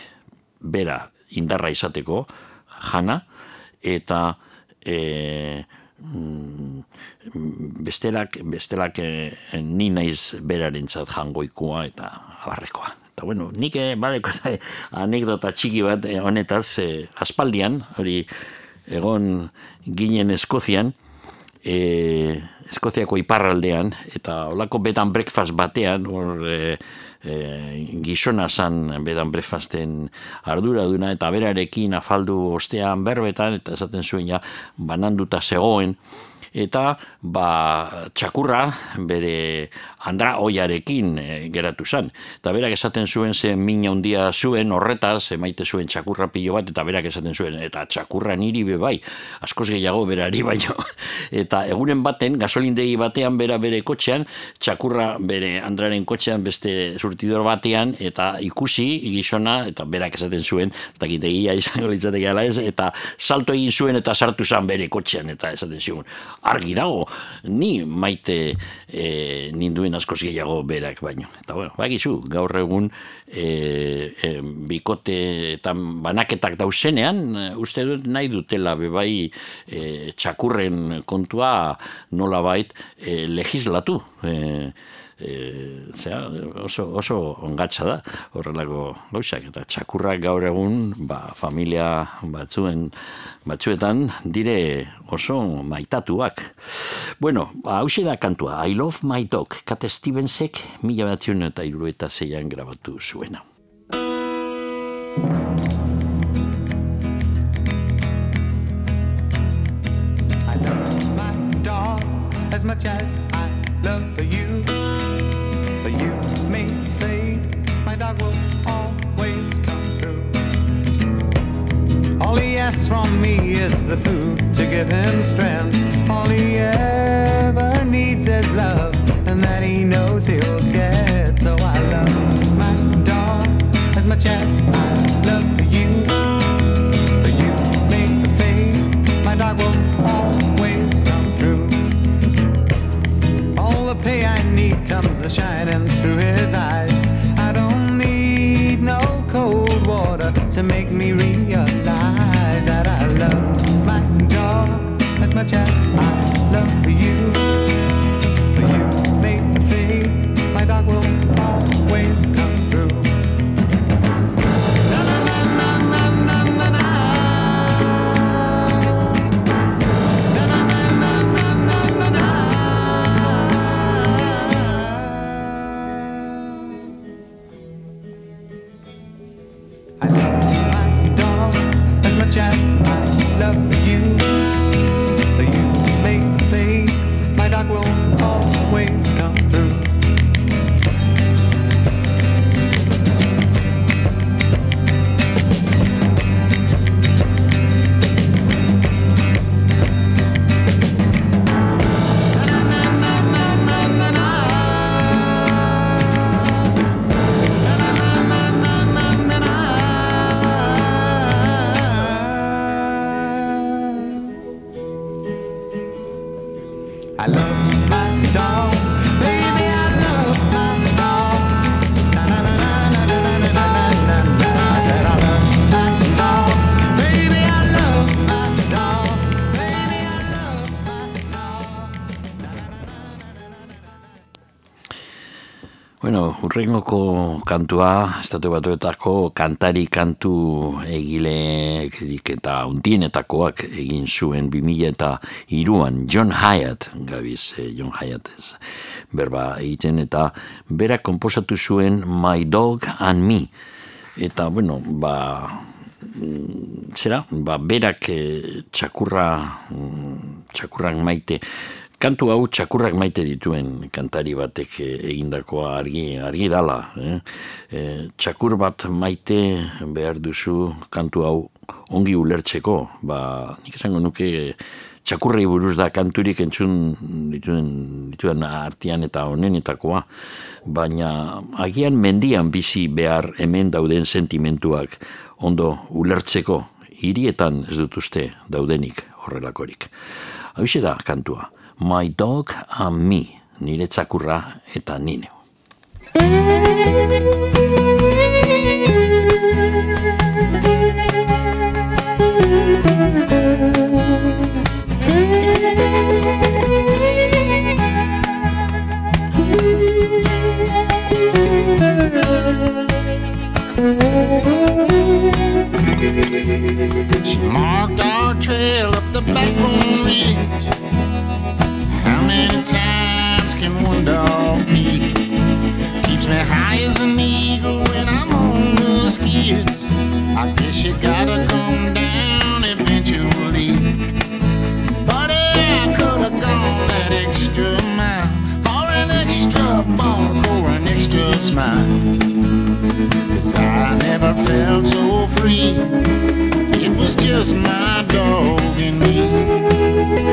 bera indarra izateko jana, eta e, bestelak, bestelak e, ni naiz berarentzat jangoikoa eta abarrekoa. Eta bueno, nik eh, badeko anekdota txiki bat eh, honetaz, eh, aspaldian, hori egon ginen Eskozian, eh, Eskoziako iparraldean, eta olako bedan breakfast batean, hor eh, eh, gizona zan bedan breakfasten ardura duna, eta berarekin afaldu ostean berbetan, eta esaten zuen ja, bananduta zegoen, eta ba, txakurra bere andra oiarekin e, geratu zen. Eta berak esaten zuen ze mina handia zuen horretaz, emaite zuen txakurra pilo bat, eta berak esaten zuen, eta txakurra niri be bai, askoz gehiago berari baino. Eta egunen baten, gasolindegi batean bera bere kotxean, txakurra bere andraren kotxean beste surtidor batean, eta ikusi gizona, eta berak esaten zuen, eta gitegia izango litzateke ez, eta salto egin zuen eta sartu zen bere kotxean, eta esaten zuen, argi dago, ni maite e, ninduen asko gehiago berak baino. Eta bueno, bakizu, gaur egun e, e, bikote eta banaketak dauzenean, uste dut nahi dutela bebai e, txakurren kontua nola bait e, legislatu. E, e, zera, oso, oso ongatsa da horrelako gauzak eta txakurrak gaur egun ba, familia batzuen batzuetan dire oso maitatuak bueno, hause da kantua I love my dog, Kat Stevensek mila batzion eta iru zeian grabatu zuena
I love my dog as much as I love you. Asks from me is the food to give him strength. All he ever needs is love, and that he knows he'll get. So I love my dog as much as I love you. The you may fade, my dog will always come through. All the pay I need comes a shining through his eyes. I don't need no cold water to make me realize much as I love you.
Bueno, urrengoko kantua, estatu batuetako kantari kantu egile eta undienetakoak egin zuen 2000 eta iruan John Hyatt, gabiz eh, John Hyatt ez, berba egiten eta berak komposatu zuen My Dog and Me. Eta, bueno, ba, mm, zera, ba, berak eh, txakurra, mm, txakurrak maite, kantu hau txakurrak maite dituen kantari batek eh, egindakoa argi, argi dala. Eh? E, txakur bat maite behar duzu kantu hau ongi ulertzeko. Ba, nik esango nuke txakurrei buruz da kanturik entzun dituen, dituen artian eta honenetakoa. Baina agian mendian bizi behar hemen dauden sentimentuak ondo ulertzeko hirietan ez dut uste daudenik horrelakorik. Hau da kantua. My dog and me, nire txakurra eta nine.
She marked our trail up the backbone ridge. Many times can one dog be? Keeps me high as an eagle when I'm on the skids. I guess you gotta come down eventually. But I could have gone that extra mile for an extra bark or an extra smile. Cause I never felt so free. It was just my dog and me.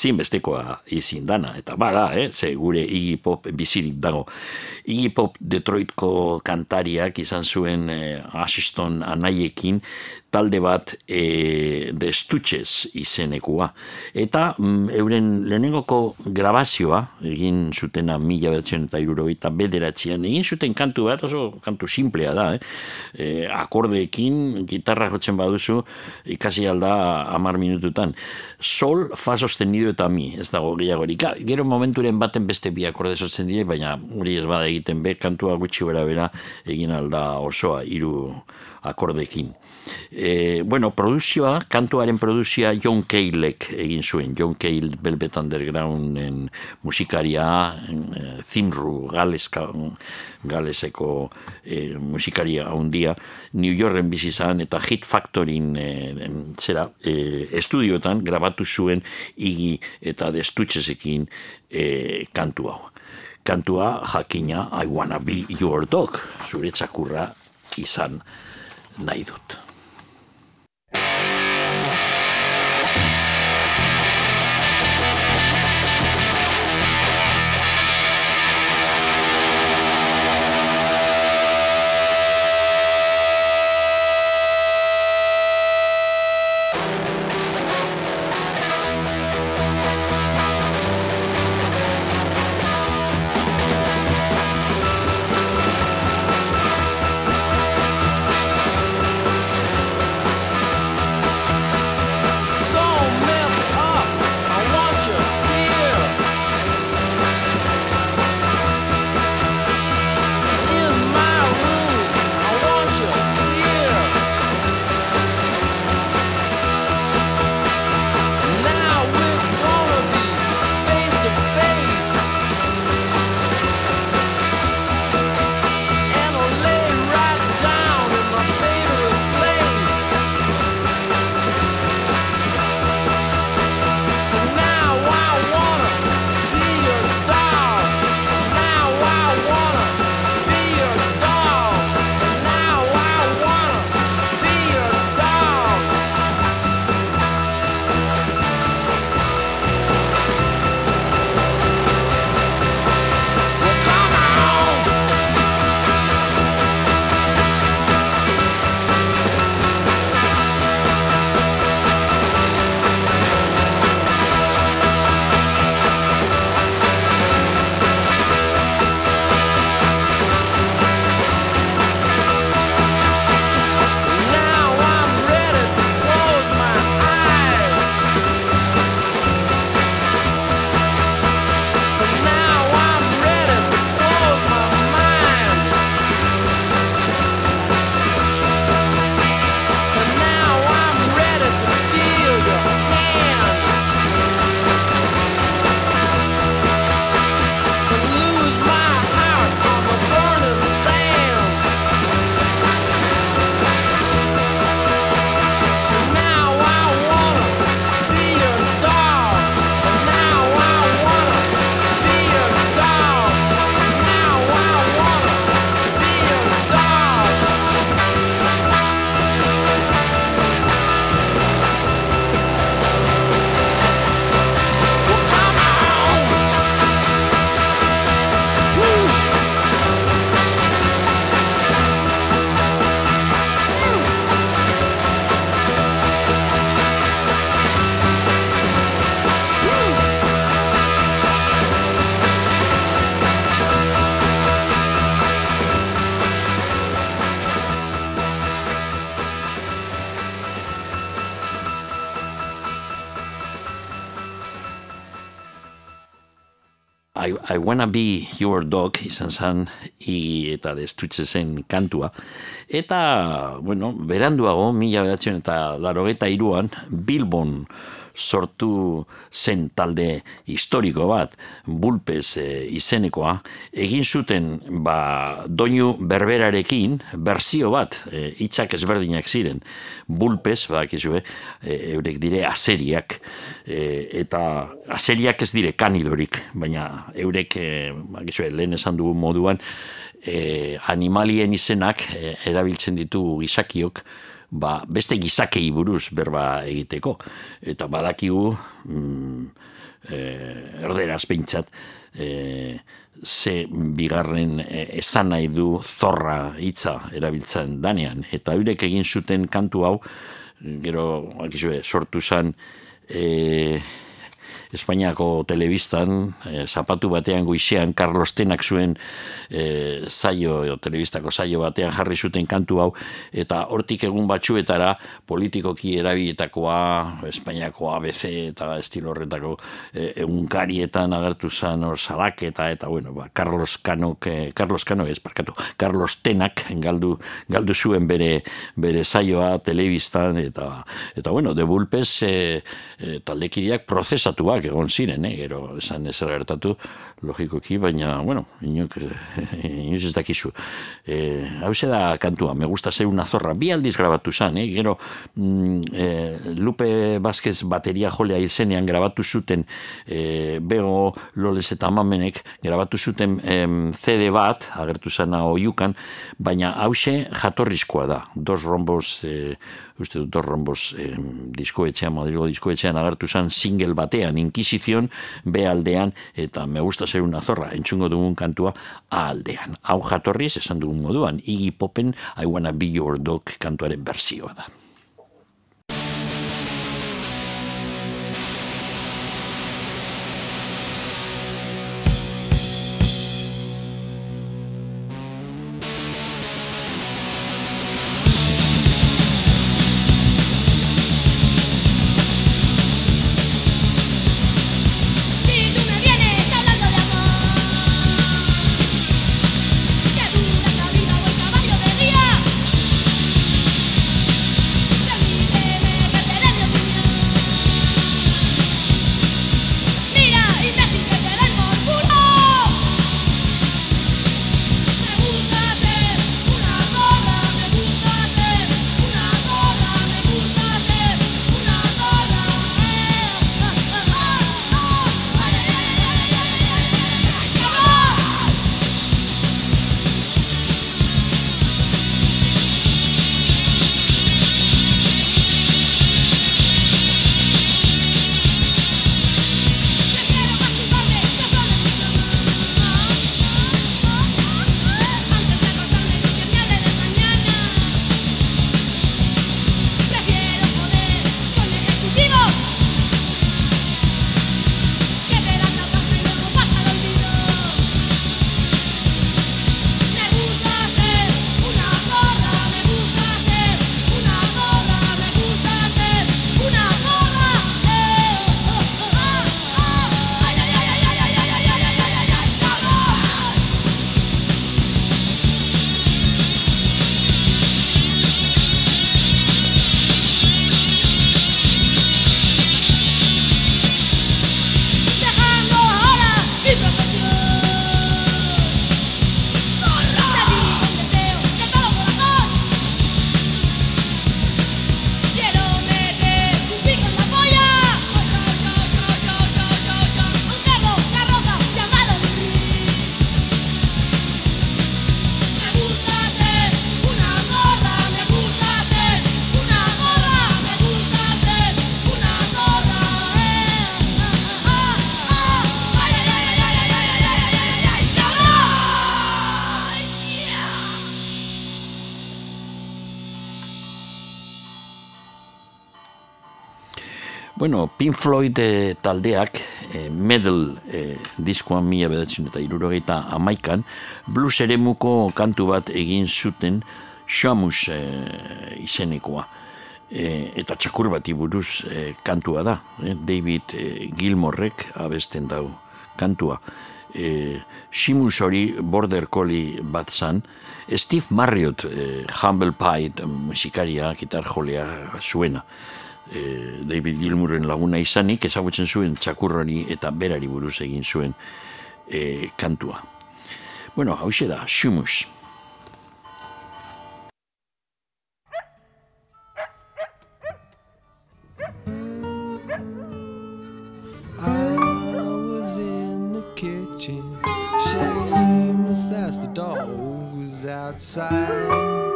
Ezinbestekoa izin dana. Eta bada, eh, ze gure Iggy Pop bizirik dago. Iggy Pop Detroitko kantariak izan zuen eh, asiston anaiekin talde bat e, de Stutches izenekua. Eta mm, euren lehenengoko grabazioa, egin zutena mila behatzen eta irurogeita bederatzean, egin zuten kantu bat, oso kantu simplea da, eh? E, akordeekin, gitarra jotzen baduzu, ikasi alda amar minututan. Sol, fa sostenido eta mi, ez dago gehiagorik. Gero momenturen baten beste bi akorde sostenido, baina hori ez bada egiten be, kantua gutxi bera bera egin alda osoa, hiru akordekin. E, bueno, produzioa, kantuaren produzioa John Caleek egin zuen. John Cale, Velvet Undergrounden musikaria, e, Zimru, Galeska, Galeseko e, musikaria handia, New Yorken bizi eta Hit Factoryn e, zera, e, estudioetan grabatu zuen igi eta destutxesekin e, kantu hau. Kantua jakina I wanna be your dog, zure txakurra izan nahi dut. Wanna be your dog izan zan i, eta destutze zen kantua. Eta, bueno, beranduago, mila behatzen eta larogeta iruan, Bilbon sortu zen talde historiko bat, bulpez e, izenekoa, egin zuten ba, doinu berberarekin berzio bat, e, hitzak ezberdinak ziren, bulpez, bakizue, e, eurek dire azeriak, e, eta azeriak ez dire kanidorik, baina eurek, e, bakizue, lehen esan dugu moduan, e, animalien izenak e, erabiltzen ditu gizakiok, ba, beste gizakei buruz berba egiteko. Eta badakigu, mm, e, erderaz peintzat, e, ze bigarren e, esan nahi du zorra hitza erabiltzen danean. Eta eurek egin zuten kantu hau, gero, akizue, sortu zen, e, Espainiako telebistan, e, zapatu batean goizean, Carlos Tenak zuen e, zaio, e, telebistako zaio batean jarri zuten kantu hau, eta hortik egun batzuetara politikoki erabiletakoa, Espainiako ABC eta estilo horretako e, egunkarietan agertu zen hor salaketa, eta bueno, ba, Carlos Cano, e, Carlos Cano ez, parkatu, Carlos Tenak galdu, galdu zuen bere, bere zaioa telebistan, eta, eta bueno, de bulpez e, e, taldekideak prozesatuak egon ziren, eh? gero esan ez gertatu, logikoki, baina, bueno, inok, inoz ez dakizu. E, hau da kantua, me gusta ser una zorra, bi aldiz grabatu zan, eh? gero mm, e, Lupe Vázquez bateria jolea izenean grabatu zuten e, Bego Loles eta Mamenek grabatu zuten CD bat, agertu zana oiukan, baina hause jatorrizkoa da, dos rombos e, uste dut horronboz eh, diskoetxean, Madrigo diskoetxean agertu zen single batean, Inquisizion, B aldean, eta me gusta ser una zorra, entzungo dugun kantua A aldean. Hau jatorriz, esan dugun moduan, Iggy Popen, I wanna be your dog kantuaren berzioa da. Bueno, Pink Floyd e, taldeak e, Medal e, diskoan mila bedatzen eta irurogeita amaikan blues ere kantu bat egin zuten Shamus e, izenekoa. E, eta txakur bat iburuz e, kantua da e, David e, Gilmorrek abesten dau kantua. E, Shimus hori Border Collie bat zan. Steve Marriott e, Humble Pie musikaria, gitar jolea zuena e, David Gilmurren laguna izanik ezagutzen zuen txakurroni eta berari buruz egin zuen e, kantua. Bueno, hau da, Xumus. That's the dog outside. Was my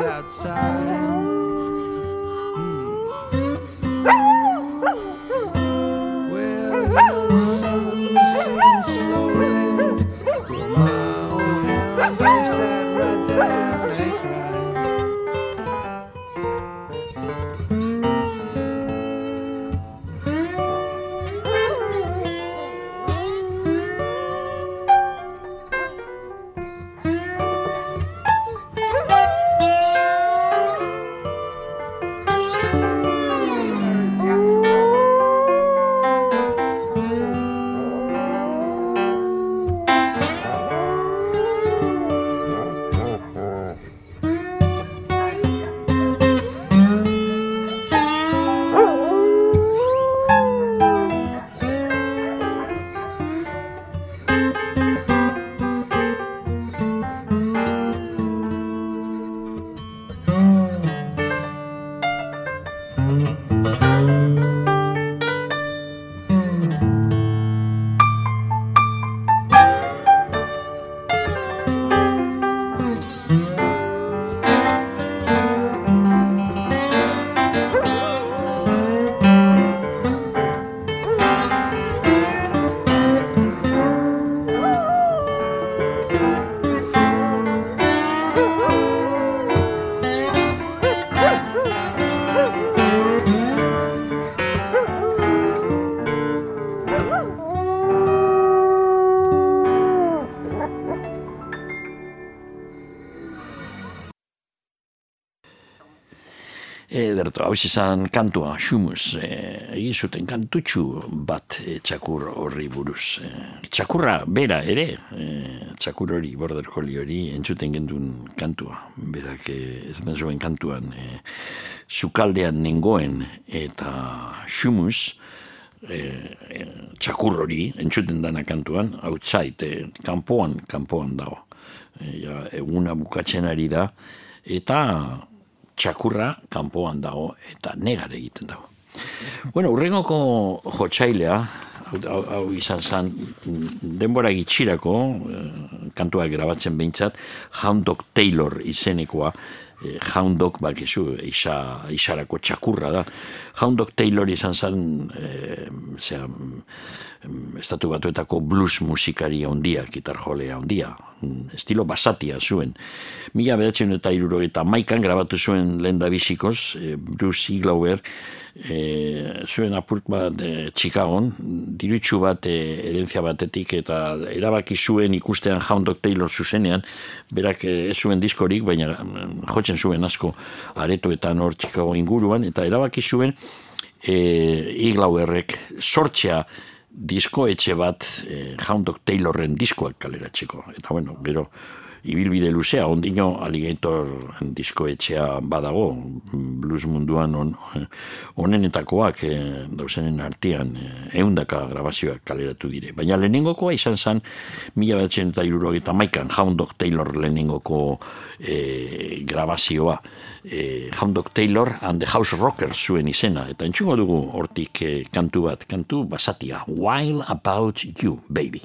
outside.
Ederto, hau izan kantua, xumus, e, egin zuten kantutxu bat e, txakur horri buruz. E, txakurra bera ere, e, txakur hori, border collie hori, entzuten gendun kantua. Berak e, ez da zoen kantuan, e, sukaldean nengoen eta xumus, e, e, txakur hori, entzuten dana kantuan, outside, e, kanpoan, kanpoan dago. E, ja, eguna bukatzen ari da, eta txakurra kanpoan dago eta negar egiten dago. Bueno, urrengoko jotxailea, hau, hau, hau izan zen, denbora gitxirako, eh, kantuak grabatzen behintzat, Hound Dog Taylor izenekoa, eh, Hound Dog, bakizu, isa, isarako txakurra da. Hound Dog Taylor izan zen, eh, zera, mm, estatu batuetako blues musikari handia, gitar jolea handia, mm, estilo basatia zuen. Mila bedatzen eta iruro eta maikan grabatu zuen lehen bizikoz, eh, Bruce Iglauer, e, zuen apurt bat e, Chicagon, dirutsu bat e, herentzia batetik eta erabaki zuen ikustean Hound Dog Taylor zuzenean, berak e, ez zuen diskorik, baina mm, jotzen zuen asko aretoetan hor Chicago inguruan, eta erabaki zuen e, Iglauerrek sortzea disko etxe bat e, Hound Dog Taylorren diskoak kaleratzeko. Eta bueno, gero ibilbide luzea, ondino Alligator disko etxea badago, blues munduan on, onenetakoak e, dauzenen artean e, eundaka grabazioak kaleratu dire. Baina lehenengokoa izan zen, mila batzen eta eta maikan Hound Dog Taylor lehenengoko e, grabazioa. E, Hound Dog Taylor and the House Rockers zuen izena, eta entxungo dugu hortik e, kantu bat, kantu basatia, While About You, Baby.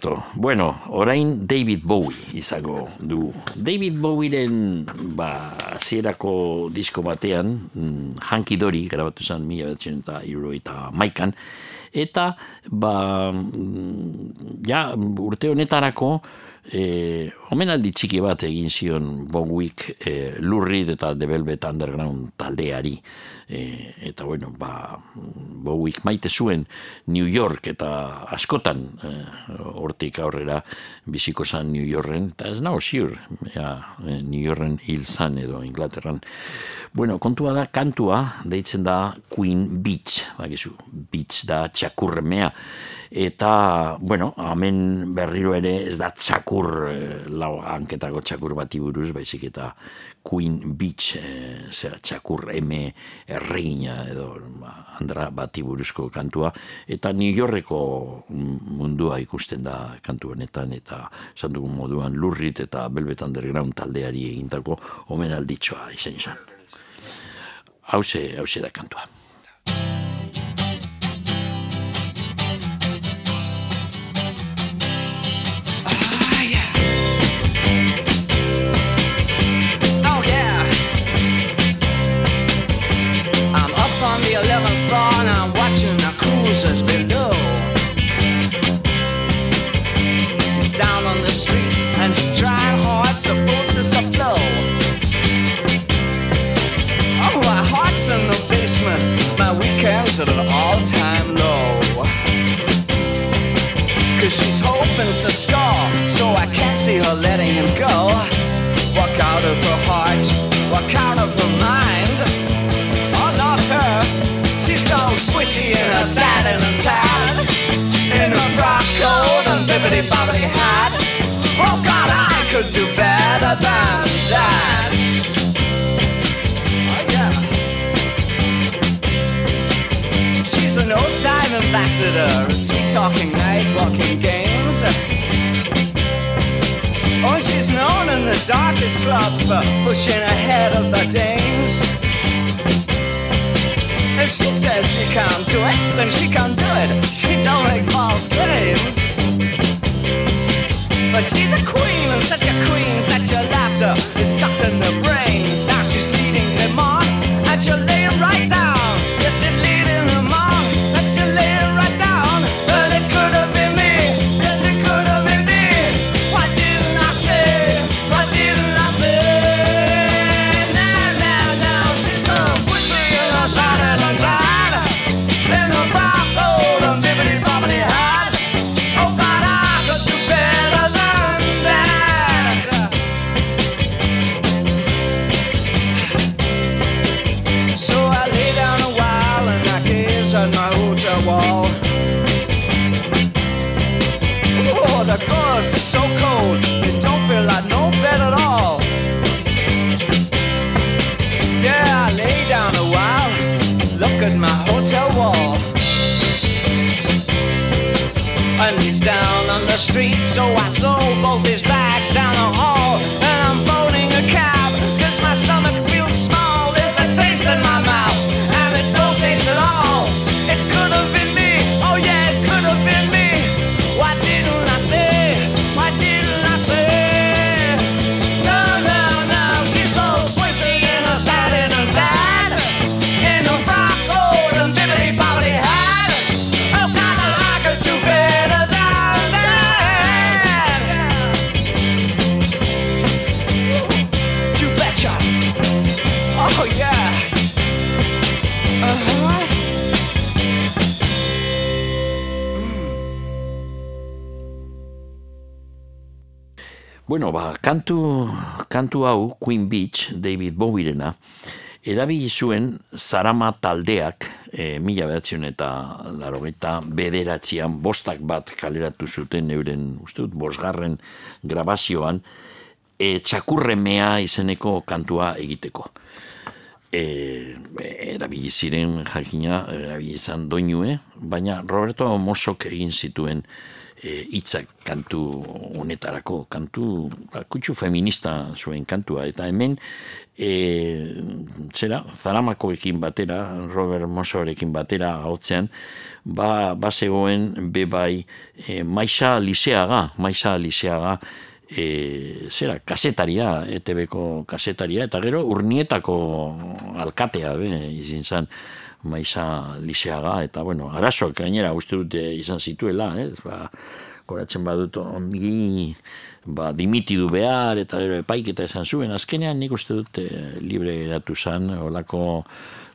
Ondo. Bueno, orain David Bowie izango du. David Bowieren ba, zierako disko batean, mm, Hanky Dory, grabatu zen mila betzen eta eta maikan, eta ba, mm, ja, urte honetarako, e, omenaldi txiki bat egin zion Bowiek e, Lurrid eta The Velvet Underground taldeari. E, eta bueno, ba, Bowiek maite zuen New York eta askotan e, hortik aurrera biziko zan New Yorken, eta ez nago ziur, ja, eh, New Yorken hil zan edo Inglaterran. Bueno, kontua da, kantua, deitzen da Queen Beach, bakizu, beach da txakurremea, eta, bueno, hemen berriro ere ez da txakur, eh, lau hanketako txakur bati buruz, baizik eta Queen Beach, e, zera, txakur M erregina eh, edo ba, andra bati buruzko kantua, eta New Yorkeko mundua ikusten da kantu honetan, eta esan dugun moduan lurrit eta Velvet Underground taldeari egintako omenalditxoa izen izan. Hauze, hauze da kantua. Erabili zuen Zarama taldeak, e, mila behatzen eta larogeita bederatzean bostak bat kaleratu zuten euren, uste dut, bosgarren grabazioan, e, txakurremea izeneko kantua egiteko. E, erabili ziren jakina, erabili izan doinue, baina Roberto Mosok egin zituen e, hitzak kantu honetarako, kantu ba, kutsu feminista zuen kantua, eta hemen e, zera, zaramakoekin batera, Robert Mosorekin batera hotzean, ba, ba zegoen bebai e, maisa liseaga, maisa liseaga, e, zera, kasetaria, ETB-ko kasetaria, eta gero urnietako alkatea, be, izin zen, maiza liseaga, eta bueno, arazoak gainera uste dute izan zituela, ez, ba, goratzen badut ongi, ba, dimitidu behar, eta gero epaiketa esan zuen, azkenean nik uste dute libre eratu zen, olako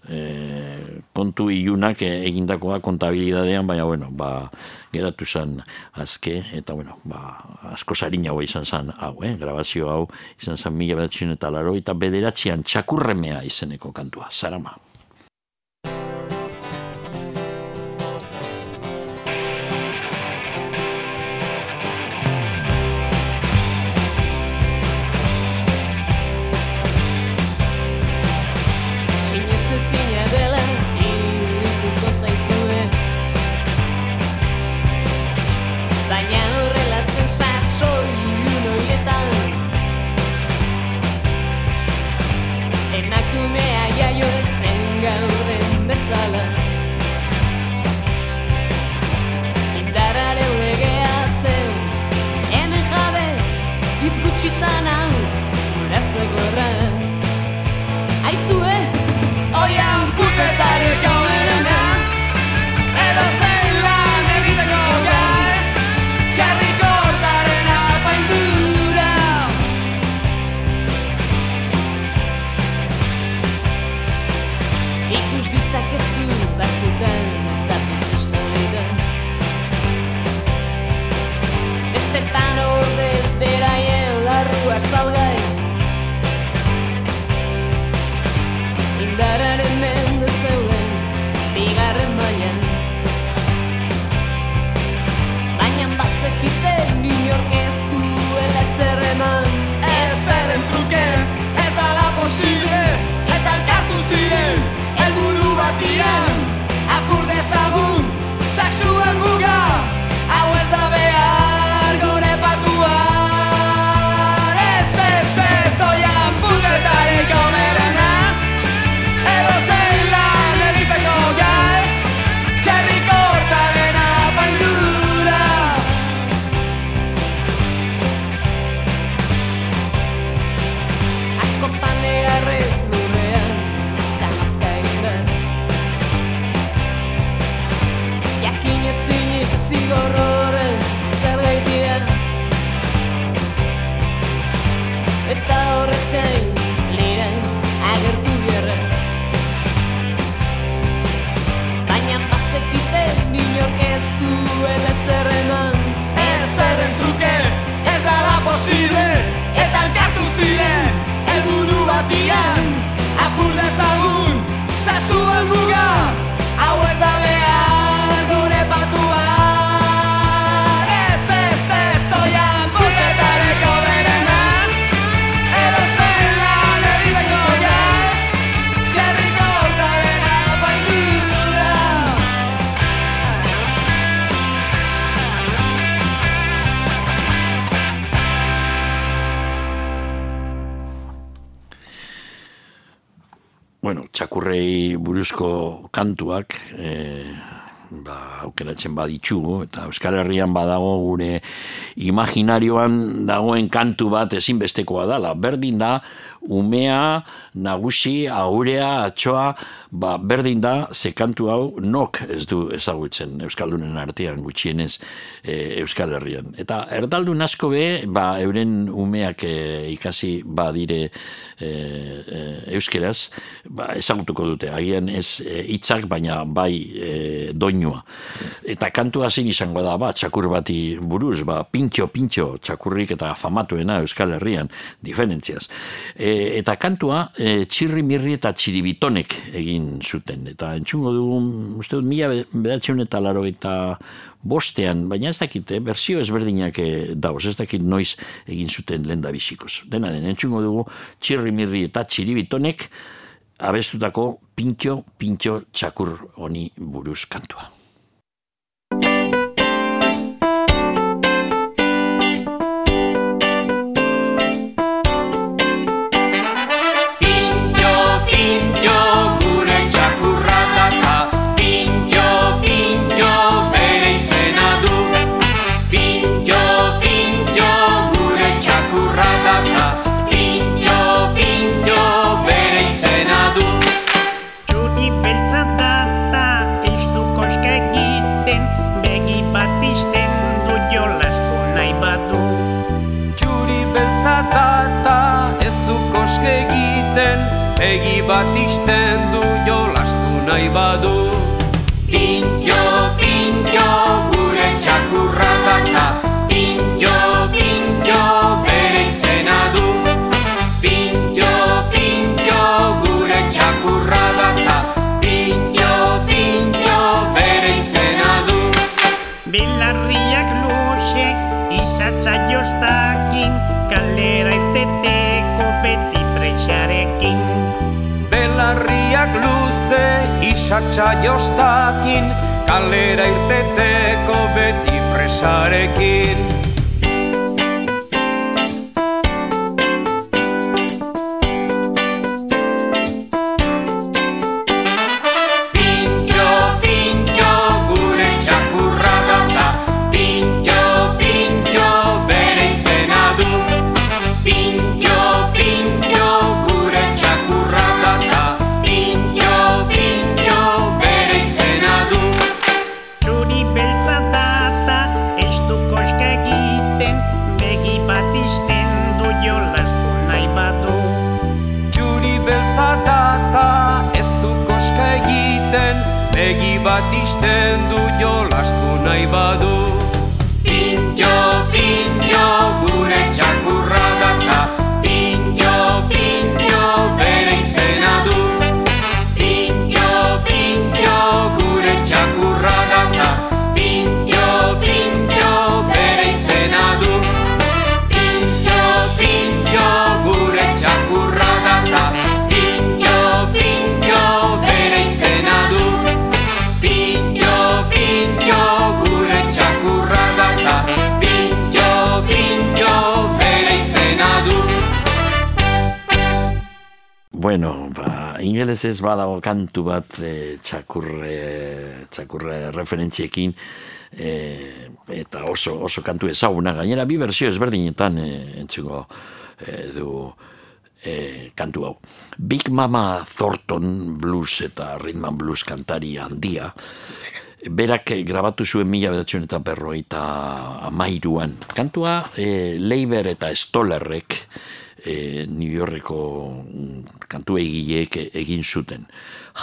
e, kontu ilunak egindakoa kontabilidadean, baina bueno, ba, geratu zen azke, eta bueno, ba, asko zarin hau izan zen hau, eh? grabazio hau izan zen mila behatzen eta laro, eta bederatzean txakurremea izeneko kantua, zarama. Txakurrei buruzko kantuak, e, ba, aukeratzen baditxugu, eta Euskal Herrian badago gure imaginarioan dagoen kantu bat ezinbestekoa dala. Berdin da, umea, nagusi, aurea, atxoa, ba, berdin da, sekantu hau nok ez du ezagutzen Euskaldunen artean gutxienez e, Euskal Herrian. Eta erdaldun asko be, ba, euren umeak e, ikasi badire e, e, euskeraz, ba, ezagutuko dute, agian ez e, hitzak e, baina bai e, doinua. Eta kantua zin izango da, ba, txakur bati buruz, ba, pintxo, pintxo, txakurrik eta famatuena Euskal Herrian, diferentziaz. E, Eh, eta kantua e, txirri mirri eta txiribitonek egin zuten. Eta entzungo dugu, uste dut, mila bedatxeun eta laro eta bostean, baina ez dakit, eh, bersio ezberdinak eh, dauz, ez dakit noiz egin zuten lenda bizikoz. Dena den, entzungo dugu txirri mirri eta txiribitonek abestutako pintxo, pintxo txakur honi buruz kantua.
yo sábado. ausatxa jostakin, kalera irteteko beti presarekin.
ingeles ez
badago kantu bat eh, e, txakurre, eh, txakurre eh, referentziekin e, eta oso, oso kantu ezaguna. Gainera bi bersio ezberdinetan e, entzuko e, du e, kantu hau. Big Mama Thornton blues eta Rhythm blues kantari handia berak grabatu zuen mila bedatzen eta berroita amairuan kantua e, Leiber eta Stollerrek e, New Yorkeko mm, kantu egileek egin zuten.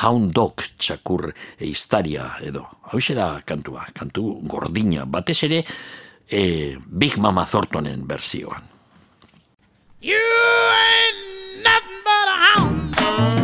Hound Dog txakur eiztaria edo. Hau da kantua, kantu gordina. Batez ere e, Big Mama Thorntonen berzioan.
You ain't nothing but a hound dog.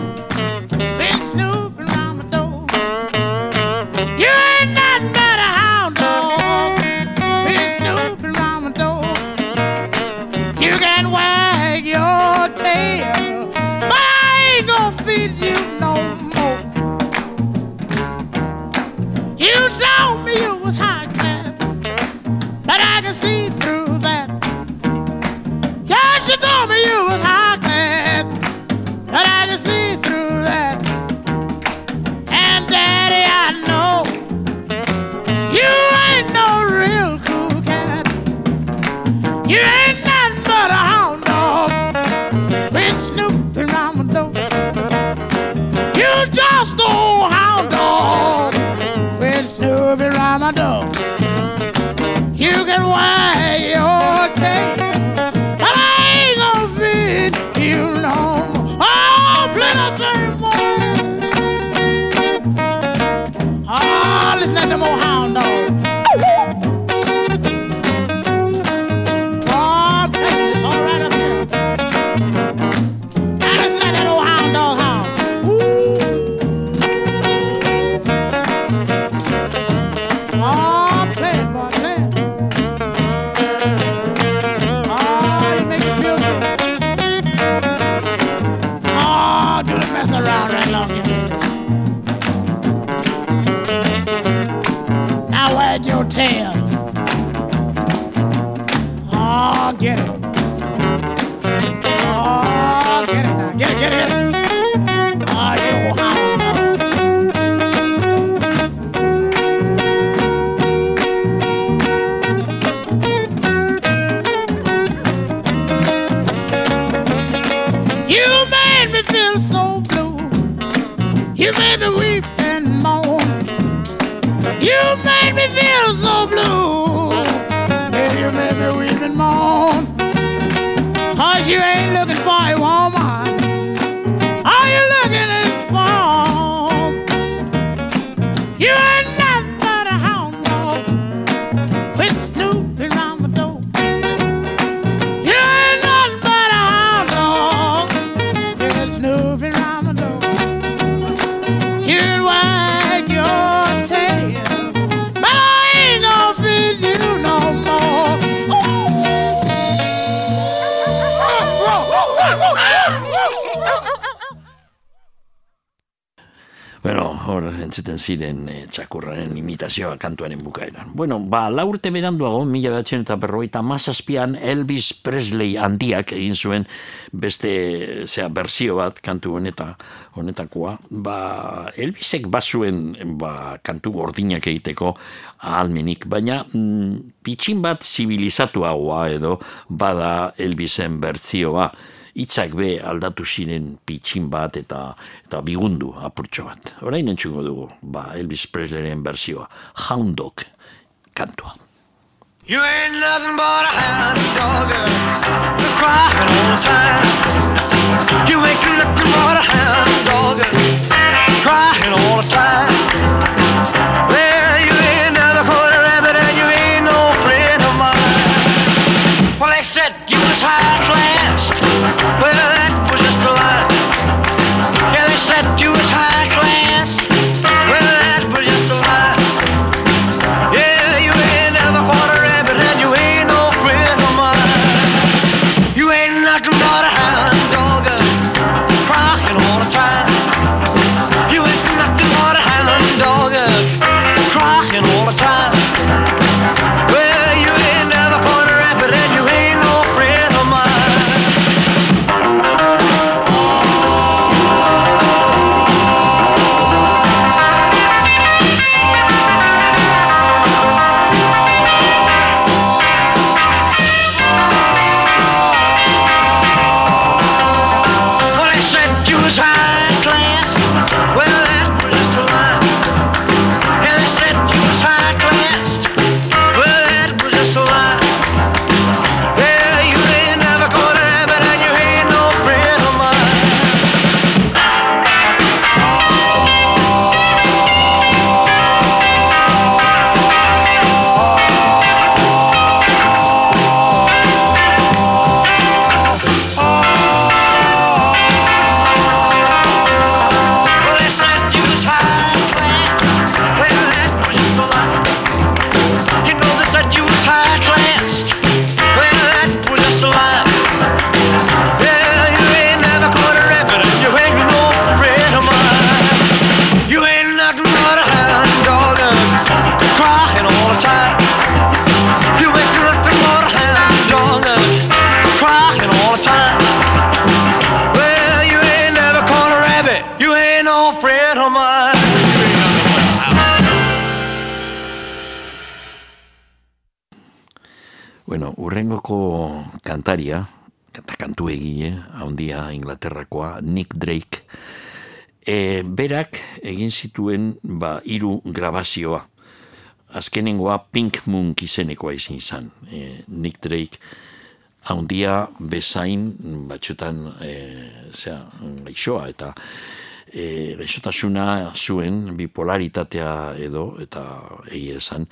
Get it. Cause you ain't looking for a woman.
Entzuten ziren e, txakurraren imitazioa kantuaren bukaeran. Bueno, ba, la urte beranduago, mila behatzen eta berrogeita mazazpian Elvis Presley handiak egin zuen beste zera, berzio bat kantu honeta, honetakoa. Ba, Elvisek bazuen ba, kantu gordinak egiteko ahalmenik, baina mm, pitxin bat zibilizatuagoa edo bada Elvisen berzioa hitzak be aldatu ziren pitxin bat eta eta bigundu apurtxo bat. Orain entxungo dugu, ba, Elvis Presleyren berzioa, Hound Dog kantua.
You ain't nothing but a hound dog, crying all the time. You ain't nothing but a hound dog, crying all the time.
Kantaria, kanta kantu egile, handia Inglaterrakoa, Nick Drake, e, berak egin zituen ba, hiru grabazioa. Azkenengoa Pink Moon izenekoa izin izan. E, Nick Drake handia bezain batxutan e, zera, gaixoa eta e, gaixotasuna zuen bipolaritatea edo eta egia esan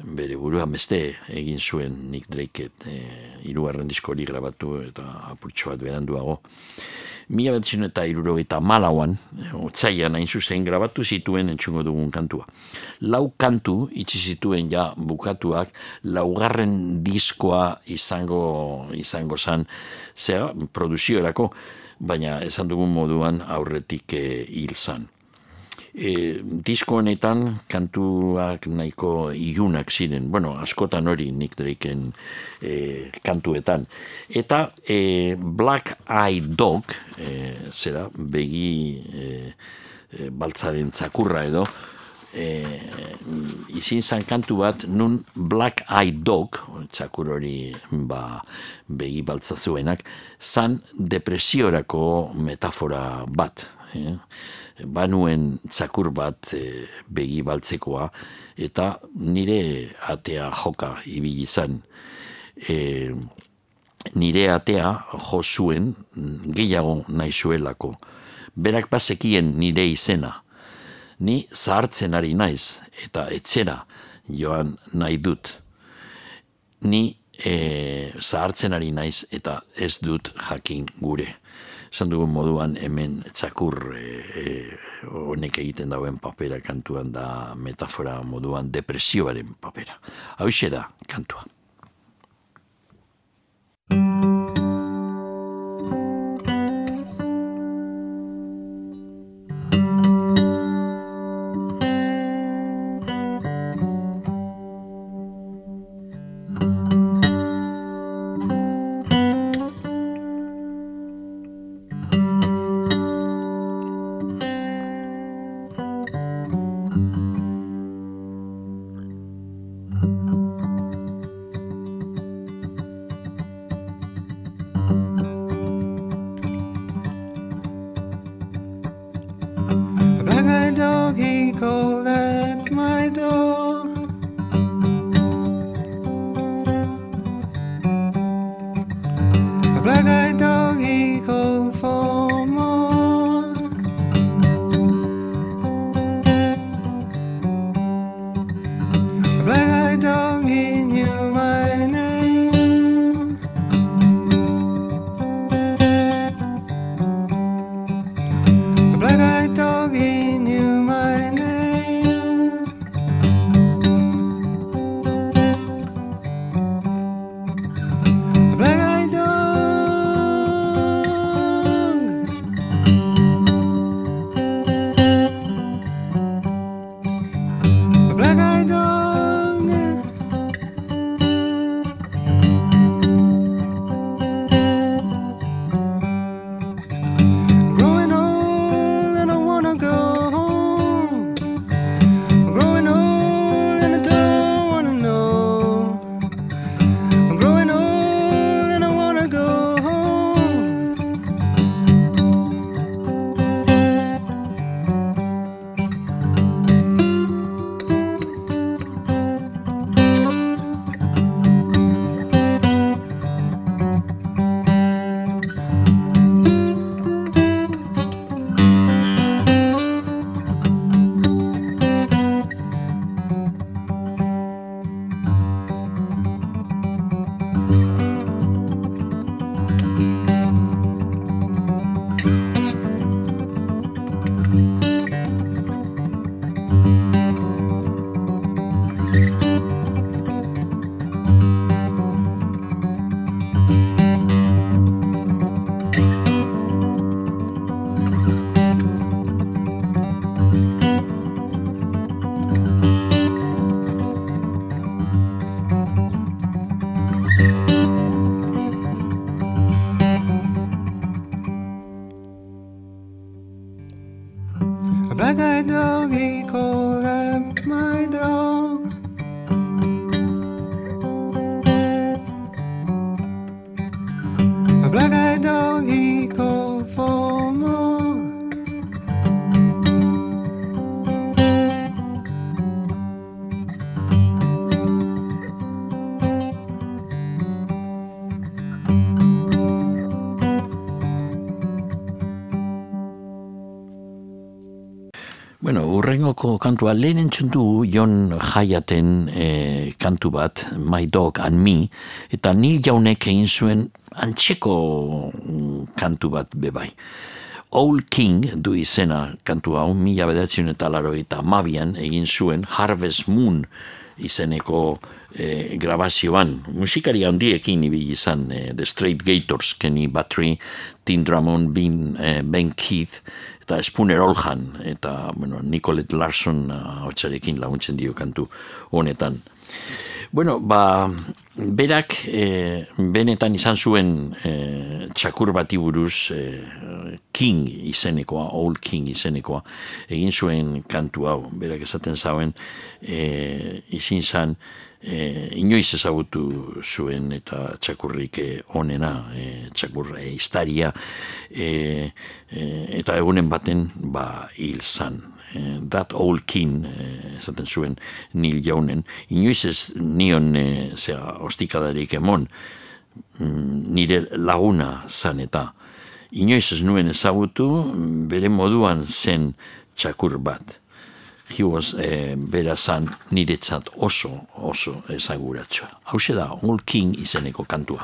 bere buruan beste egin zuen Nick Drake e, irugarren diskori grabatu eta apurtxo bat beranduago. Mila betzen eta irurogeita malauan, otzaian hain zuzen grabatu zituen entzungo dugun kantua. Lau kantu itxi zituen ja bukatuak, laugarren diskoa izango, izango zan, zera, produziorako, baina esan dugun moduan aurretik e, hil zan. E, disko honetan kantuak nahiko ilunak ziren, bueno, askotan hori Nick Drakeen e, kantuetan. Eta e, Black Eye Dog, e, zera, begi e, e, baltzaren txakurra edo, e, izin zan kantu bat nun Black Eye Dog, txakur hori ba, begi baltza zuenak, zan depresiorako metafora bat. E, banuen txakur bat e, begi baltzekoa, eta nire atea joka ibili zan. E, nire atea jo zuen gehiago nahi zuelako. Berak bazekien nire izena. Ni zahartzen ari naiz eta etxera joan nahi dut. Ni e, zahartzen ari naiz eta ez dut jakin gure. Esan dugun moduan hemen txakur e, e, honek egiten dauen papera kantuan da metafora moduan depresioaren papera. Hau da kantua. Kantua lehen entzun du Jon Jaiaten eh, kantu bat, My Dog and Me, eta Neil jaunek egin zuen antxeko mm, kantu bat bebai. Old King du izena kantu hau, mila bederatzen eta laro eta mabian egin zuen Harvest Moon izeneko eh, grabazioan. Musikari handiekin ibili izan eh, The Straight Gators, Kenny Battery, Tim Drummond, Ben, eh, ben Keith, eta Spooner Olhan, eta bueno, Nicolette Larson hotxarekin laguntzen dio kantu honetan. Bueno, ba, berak e, benetan izan zuen e, txakur bati buruz e, King izenekoa, Old King izenekoa, egin zuen kantu hau, berak esaten zauen, e, izin zan, e, inoiz ezagutu zuen eta txakurrik e, onena, e, txakur e, istaria, e, e, eta egunen baten ba, hil zan. E, that old king, e, esaten zuen nil jaunen, inoiz ez nion e, zera, ostikadarik emon, mm, nire laguna zan eta inoiz ez nuen ezagutu bere moduan zen txakur bat he was eh, bera zan niretzat oso oso ezaguratxoa. Hau da, Old King izeneko kantua.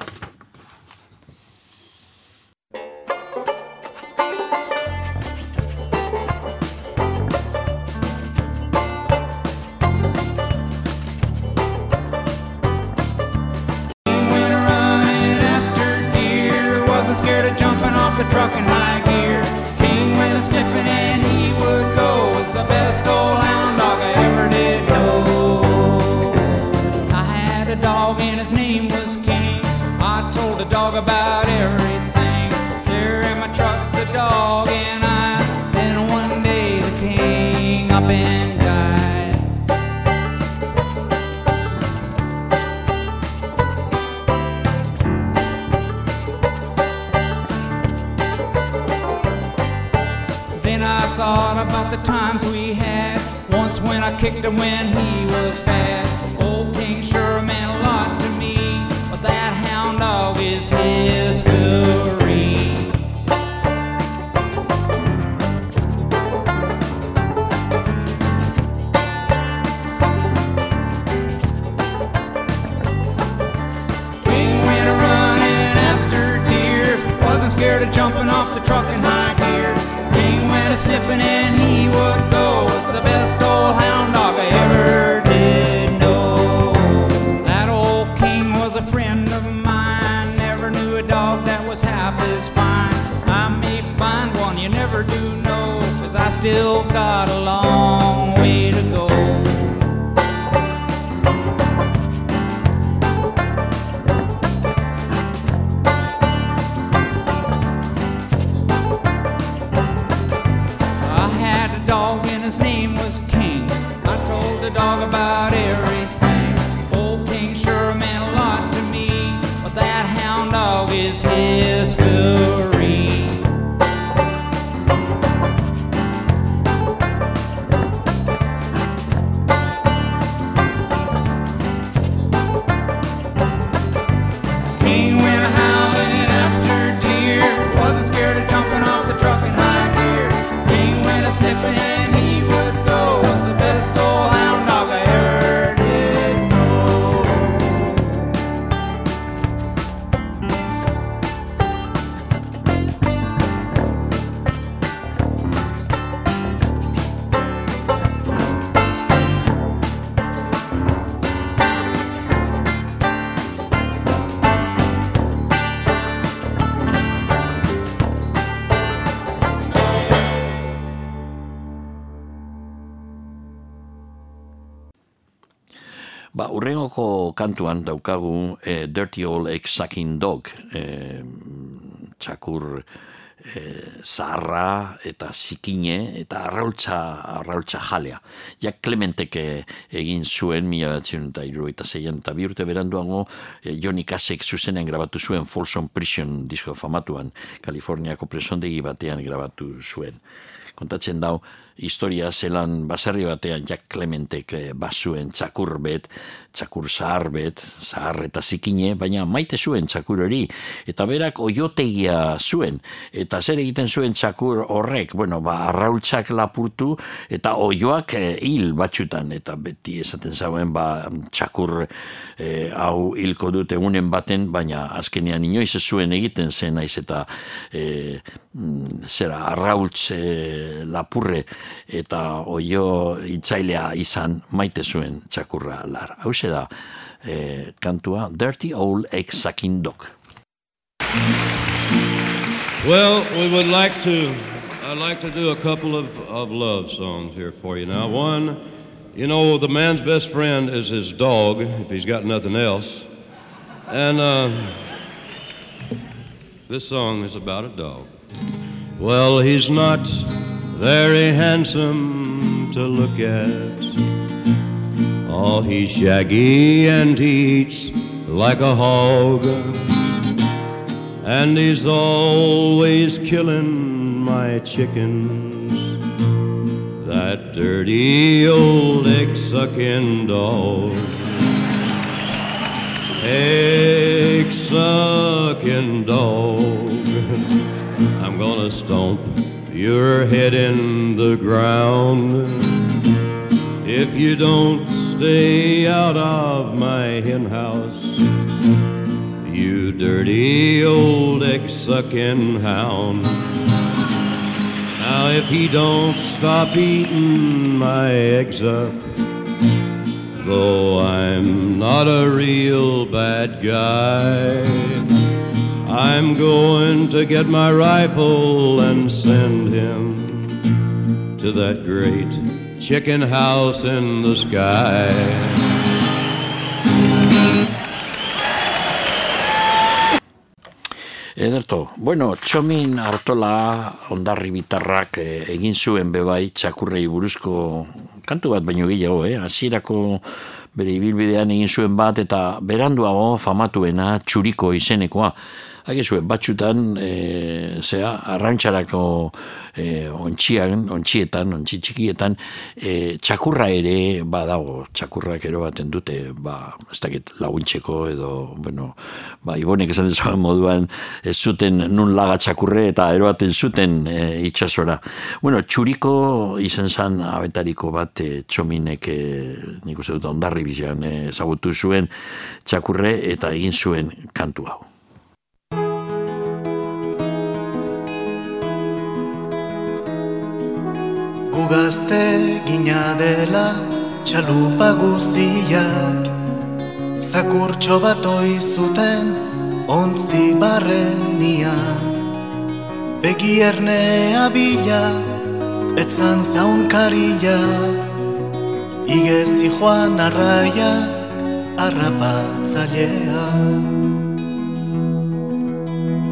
went running Then I thought about the times we had. Once when I kicked him when he
kantuan daukagu eh, Dirty Old Egg Sucking Dog, eh, txakur eh, zaharra eta zikine eta arraultza, arraultza jalea. Jak Clementek eh, egin zuen mila batzen eta iru eta zeian eta bi urte beranduango eh, Johnny Kasek zuzenean grabatu zuen Folsom Prison disko famatuan, Kaliforniako presondegi batean grabatu zuen. Kontatzen dau, historia zelan baserri batean Jack Clementek eh, bazuen txakur bet, txakur zahar bet, zahar eta zikine, baina maite zuen txakur hori, eta berak oiotegia zuen, eta zer egiten zuen txakur horrek, bueno, ba, arraultzak lapurtu, eta oioak eh, hil batxutan, eta beti esaten zauen, ba, txakur eh, hau hilko dut egunen baten, baina azkenean inoiz zuen egiten zen naiz eta mm, zera arraultz eh, lapurre eta oio itzailea izan maite zuen txakurra lar. Hau da eh, kantua Dirty Old Sucking Dog.
Well, we would like to I'd like to do a couple of, of love songs here for you now. One, you know, the man's best friend is his dog, if he's got nothing else. And uh, this song is about a dog. Well, he's not very handsome to look at. Oh, he's shaggy and he eats like a hog. And he's always killing my chickens. That dirty old egg sucking dog. Egg sucking dog. I'm gonna stomp your head in the ground if you don't stay out of my hen house. You dirty old egg sucking hound. Now, if he don't stop eating my eggs up, though I'm not a real bad guy, I'm going to get my rifle and send him to that great chicken house in the sky.
Ederto, bueno, txomin hartola ondarri bitarrak eh, egin zuen bebai txakurrei buruzko kantu bat baino gehiago, eh? Hasierako bere ibilbidean egin zuen bat eta beranduago famatuena txuriko izenekoa. Hagizue, batxutan, e, zera, arrantxarako e, ontxian, ontxietan, ontxi txikietan, e, txakurra ere badago, txakurrak ero baten dute, ba, ez dakit laguntxeko edo, bueno, ba, ibonek esan dezagun moduan, ez zuten nun laga txakurre eta ero baten zuten e, itxasora. Bueno, txuriko izen zan abetariko bat e, txominek, e, nik uste dut ondarri bizian, e, ezagutu zuen txakurre eta egin zuen kantu hau.
Gugazte gina dela txalupa guziak. Zakurtxo bat zuten ontzi barrenian Begi ernea bila, etzan zaunkaria. Igezi joan arraia, arrapatzailea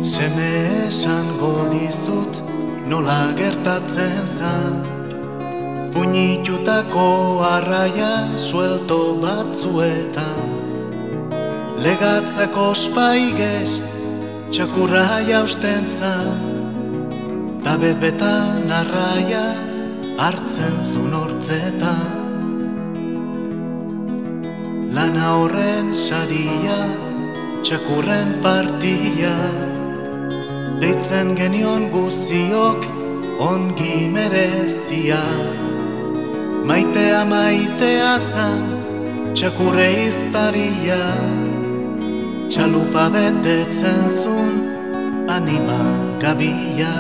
Seme esango dizut nola gertatzen zan Puñitutako arraia suelto batzuetan. Legatzako spaigez txakurra jausten zan. Ta bebetan arraia hartzen zun hortzetan Lana horren saria txakurren partia. Deitzen genion guziok ongi merezia Maitea maitea zan txakurre iztaria Txalupa betetzen zun anima gabia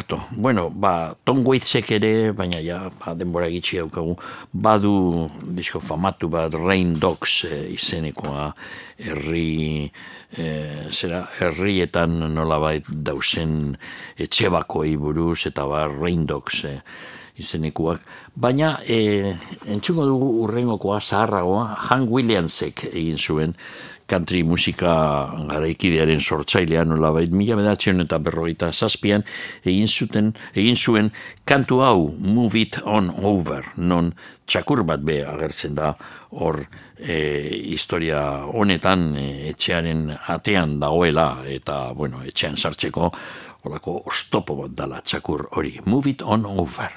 Ederto, bueno, ba, Tom Waitsek ere, baina ja, ba, denbora gitxi daukagu, badu disko famatu bat Rain Dogs e, izenekoa herri, e, zera, herrietan nolabait dausen etxebakoi buruz eta ba, Rain Dogs e, izenekuak. Baina, e, entxungo dugu urrengokoa, zaharragoa, Han Williamsek egin zuen, country musika garaikidearen sortzailea nolabait. Mila bedatzen eta berrogeita zazpian egin zuten egin zuen kantu hau Move It On Over. Non txakur bat be agertzen da hor e, historia honetan e, etxearen atean dagoela eta bueno, etxean sartzeko holako ostopo bat dala txakur hori. Move It On Over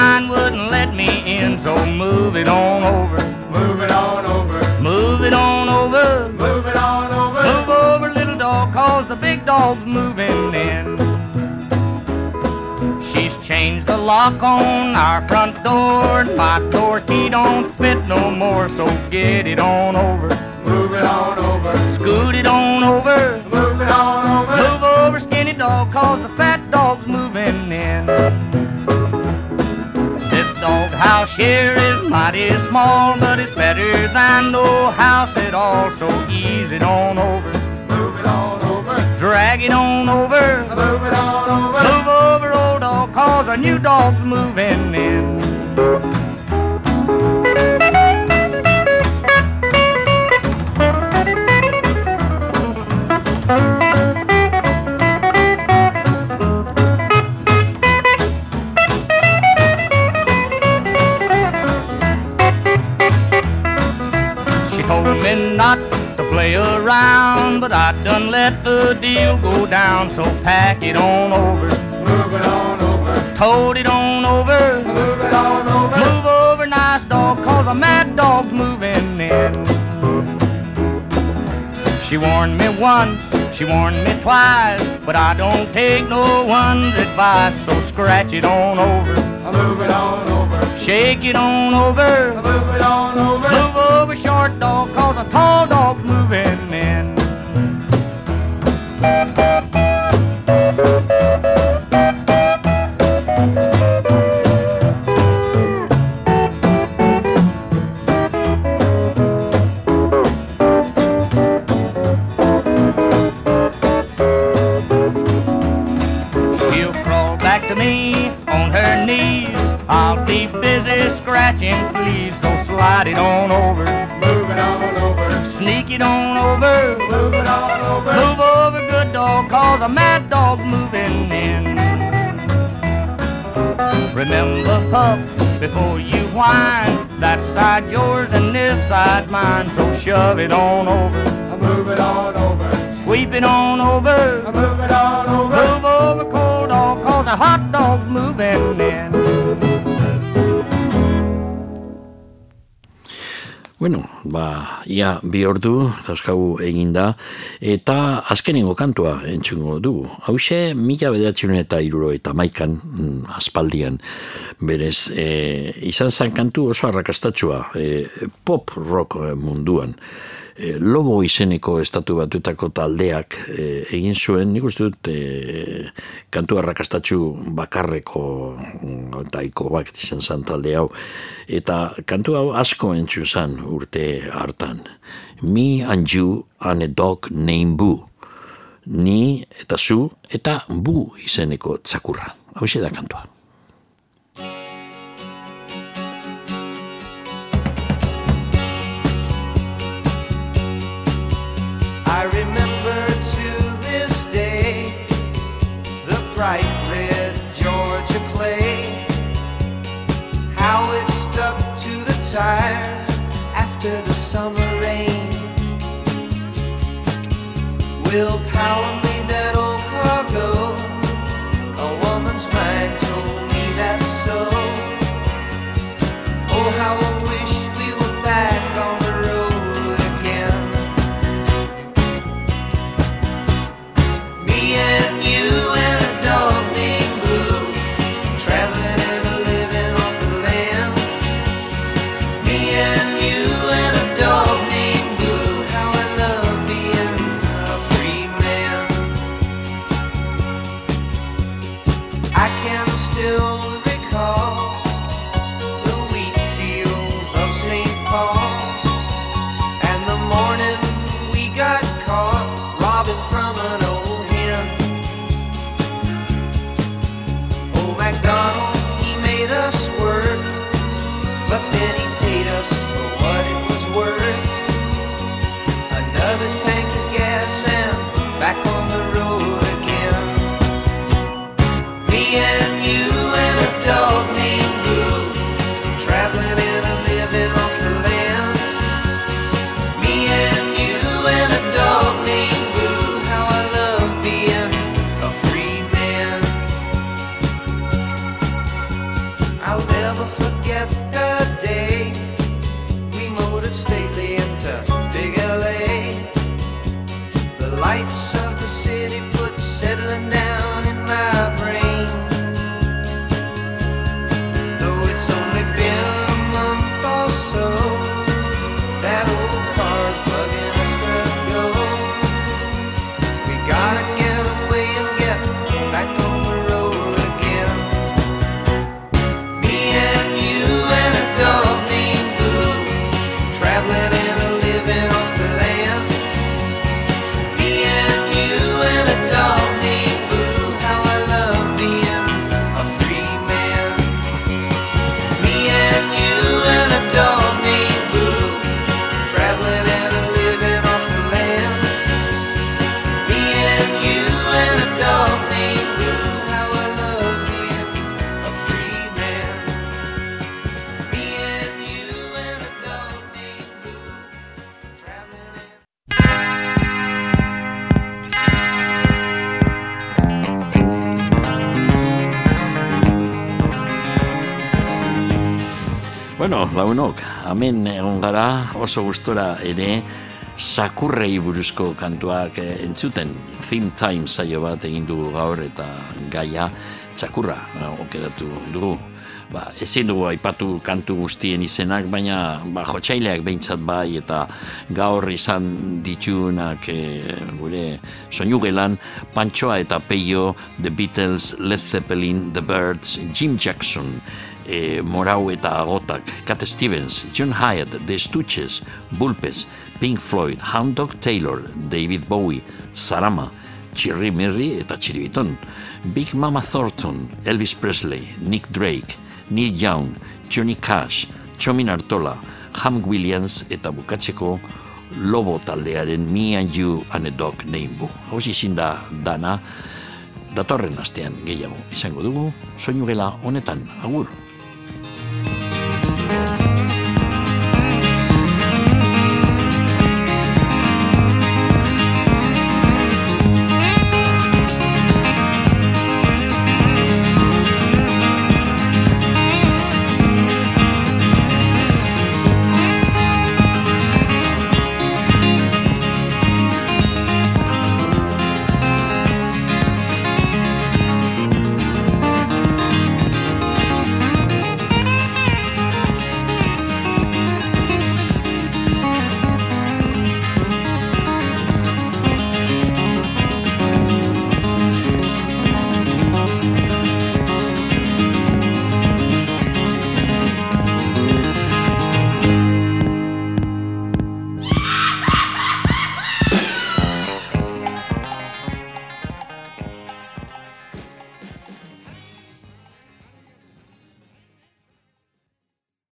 mine wouldn't let me in, so move it on over. Move it on over. Move it on over. Move it on over. Move over, little dog, cause the big dog's moving in. She's changed the lock on our front door. and My door key don't fit no more, so get it on over. Move it on over. Scoot it on over. Move it on over. Move over, skinny dog, cause the fat dog's moving in. Dog house here is mighty small, but it's better than no house at all, so ease it on over. Move it on over. Drag it on over. Move it on over. Move over, old dog, cause a new dog's moving in. Me not to play around, but I done let the deal go down, so pack it on over. Move it on over. Told it on over. Move it on over. Move over, nice dog, cause a mad dog's moving in. She warned me once, she warned me twice, but I don't take no one's advice, so scratch it on over. Move it on over. Shake it on over. Move it on over. Move over, short dog, cause a tall dog's moving in. She'll crawl back to me on her knees. I'll be busy scratching, please. It on over. Move it on over. Move over, good dog, cause a mad dog's moving in. Remember, pup, before you whine, that side yours and this side mine. So shove it on over. Move it on over. Sweep it on over. Move it on over. Move over, cold dog, cause a hot dog's moving in.
Bueno, ba, ia bi ordu dauzkagu eginda, eta azkenengo kantua entzungo dugu. Hauxe, mila bederatxun eta iruro eta maikan, mm, aspaldian, berez, e, izan zen kantu oso arrakastatxua, e, pop rock eh, munduan. E, Lobo izeneko estatu batuetako taldeak e, egin zuen, nik uste dut e, kantu arrakastatxu bakarreko mm, taiko bak izan zen talde hau. Eta kantu hau asko entzu zen urte hartan. Me and you and a dog named Boo. Ni eta zu eta Bu izeneko txakurra. Hau da kantua. willpower launok, hemen egon gara oso gustora ere sakurrei buruzko kantuak eh, entzuten. Theme Time saio bat egin dugu gaur eta gaia txakurra eh, okeratu dugu. Ba, ezin dugu aipatu kantu guztien izenak, baina ba, jotxaileak behintzat bai eta gaur izan ditunak e, gure soinugelan Pantsoa eta Peio, The Beatles, Led Zeppelin, The Birds, Jim Jackson, e, Morau eta Agotak, Cat Stevens, John Hyatt, The Stooges, Bulpes, Pink Floyd, Hound Dog Taylor, David Bowie, Sarama, Chirri Mirri eta Chiribiton, Big Mama Thornton, Elvis Presley, Nick Drake, Neil Young, Johnny Cash, Chomin Artola, Ham Williams eta bukatzeko Lobo taldearen Me and You and a Dog Boo. Hau da dana, datorren astean gehiago izango dugu, soinu gela honetan, agur.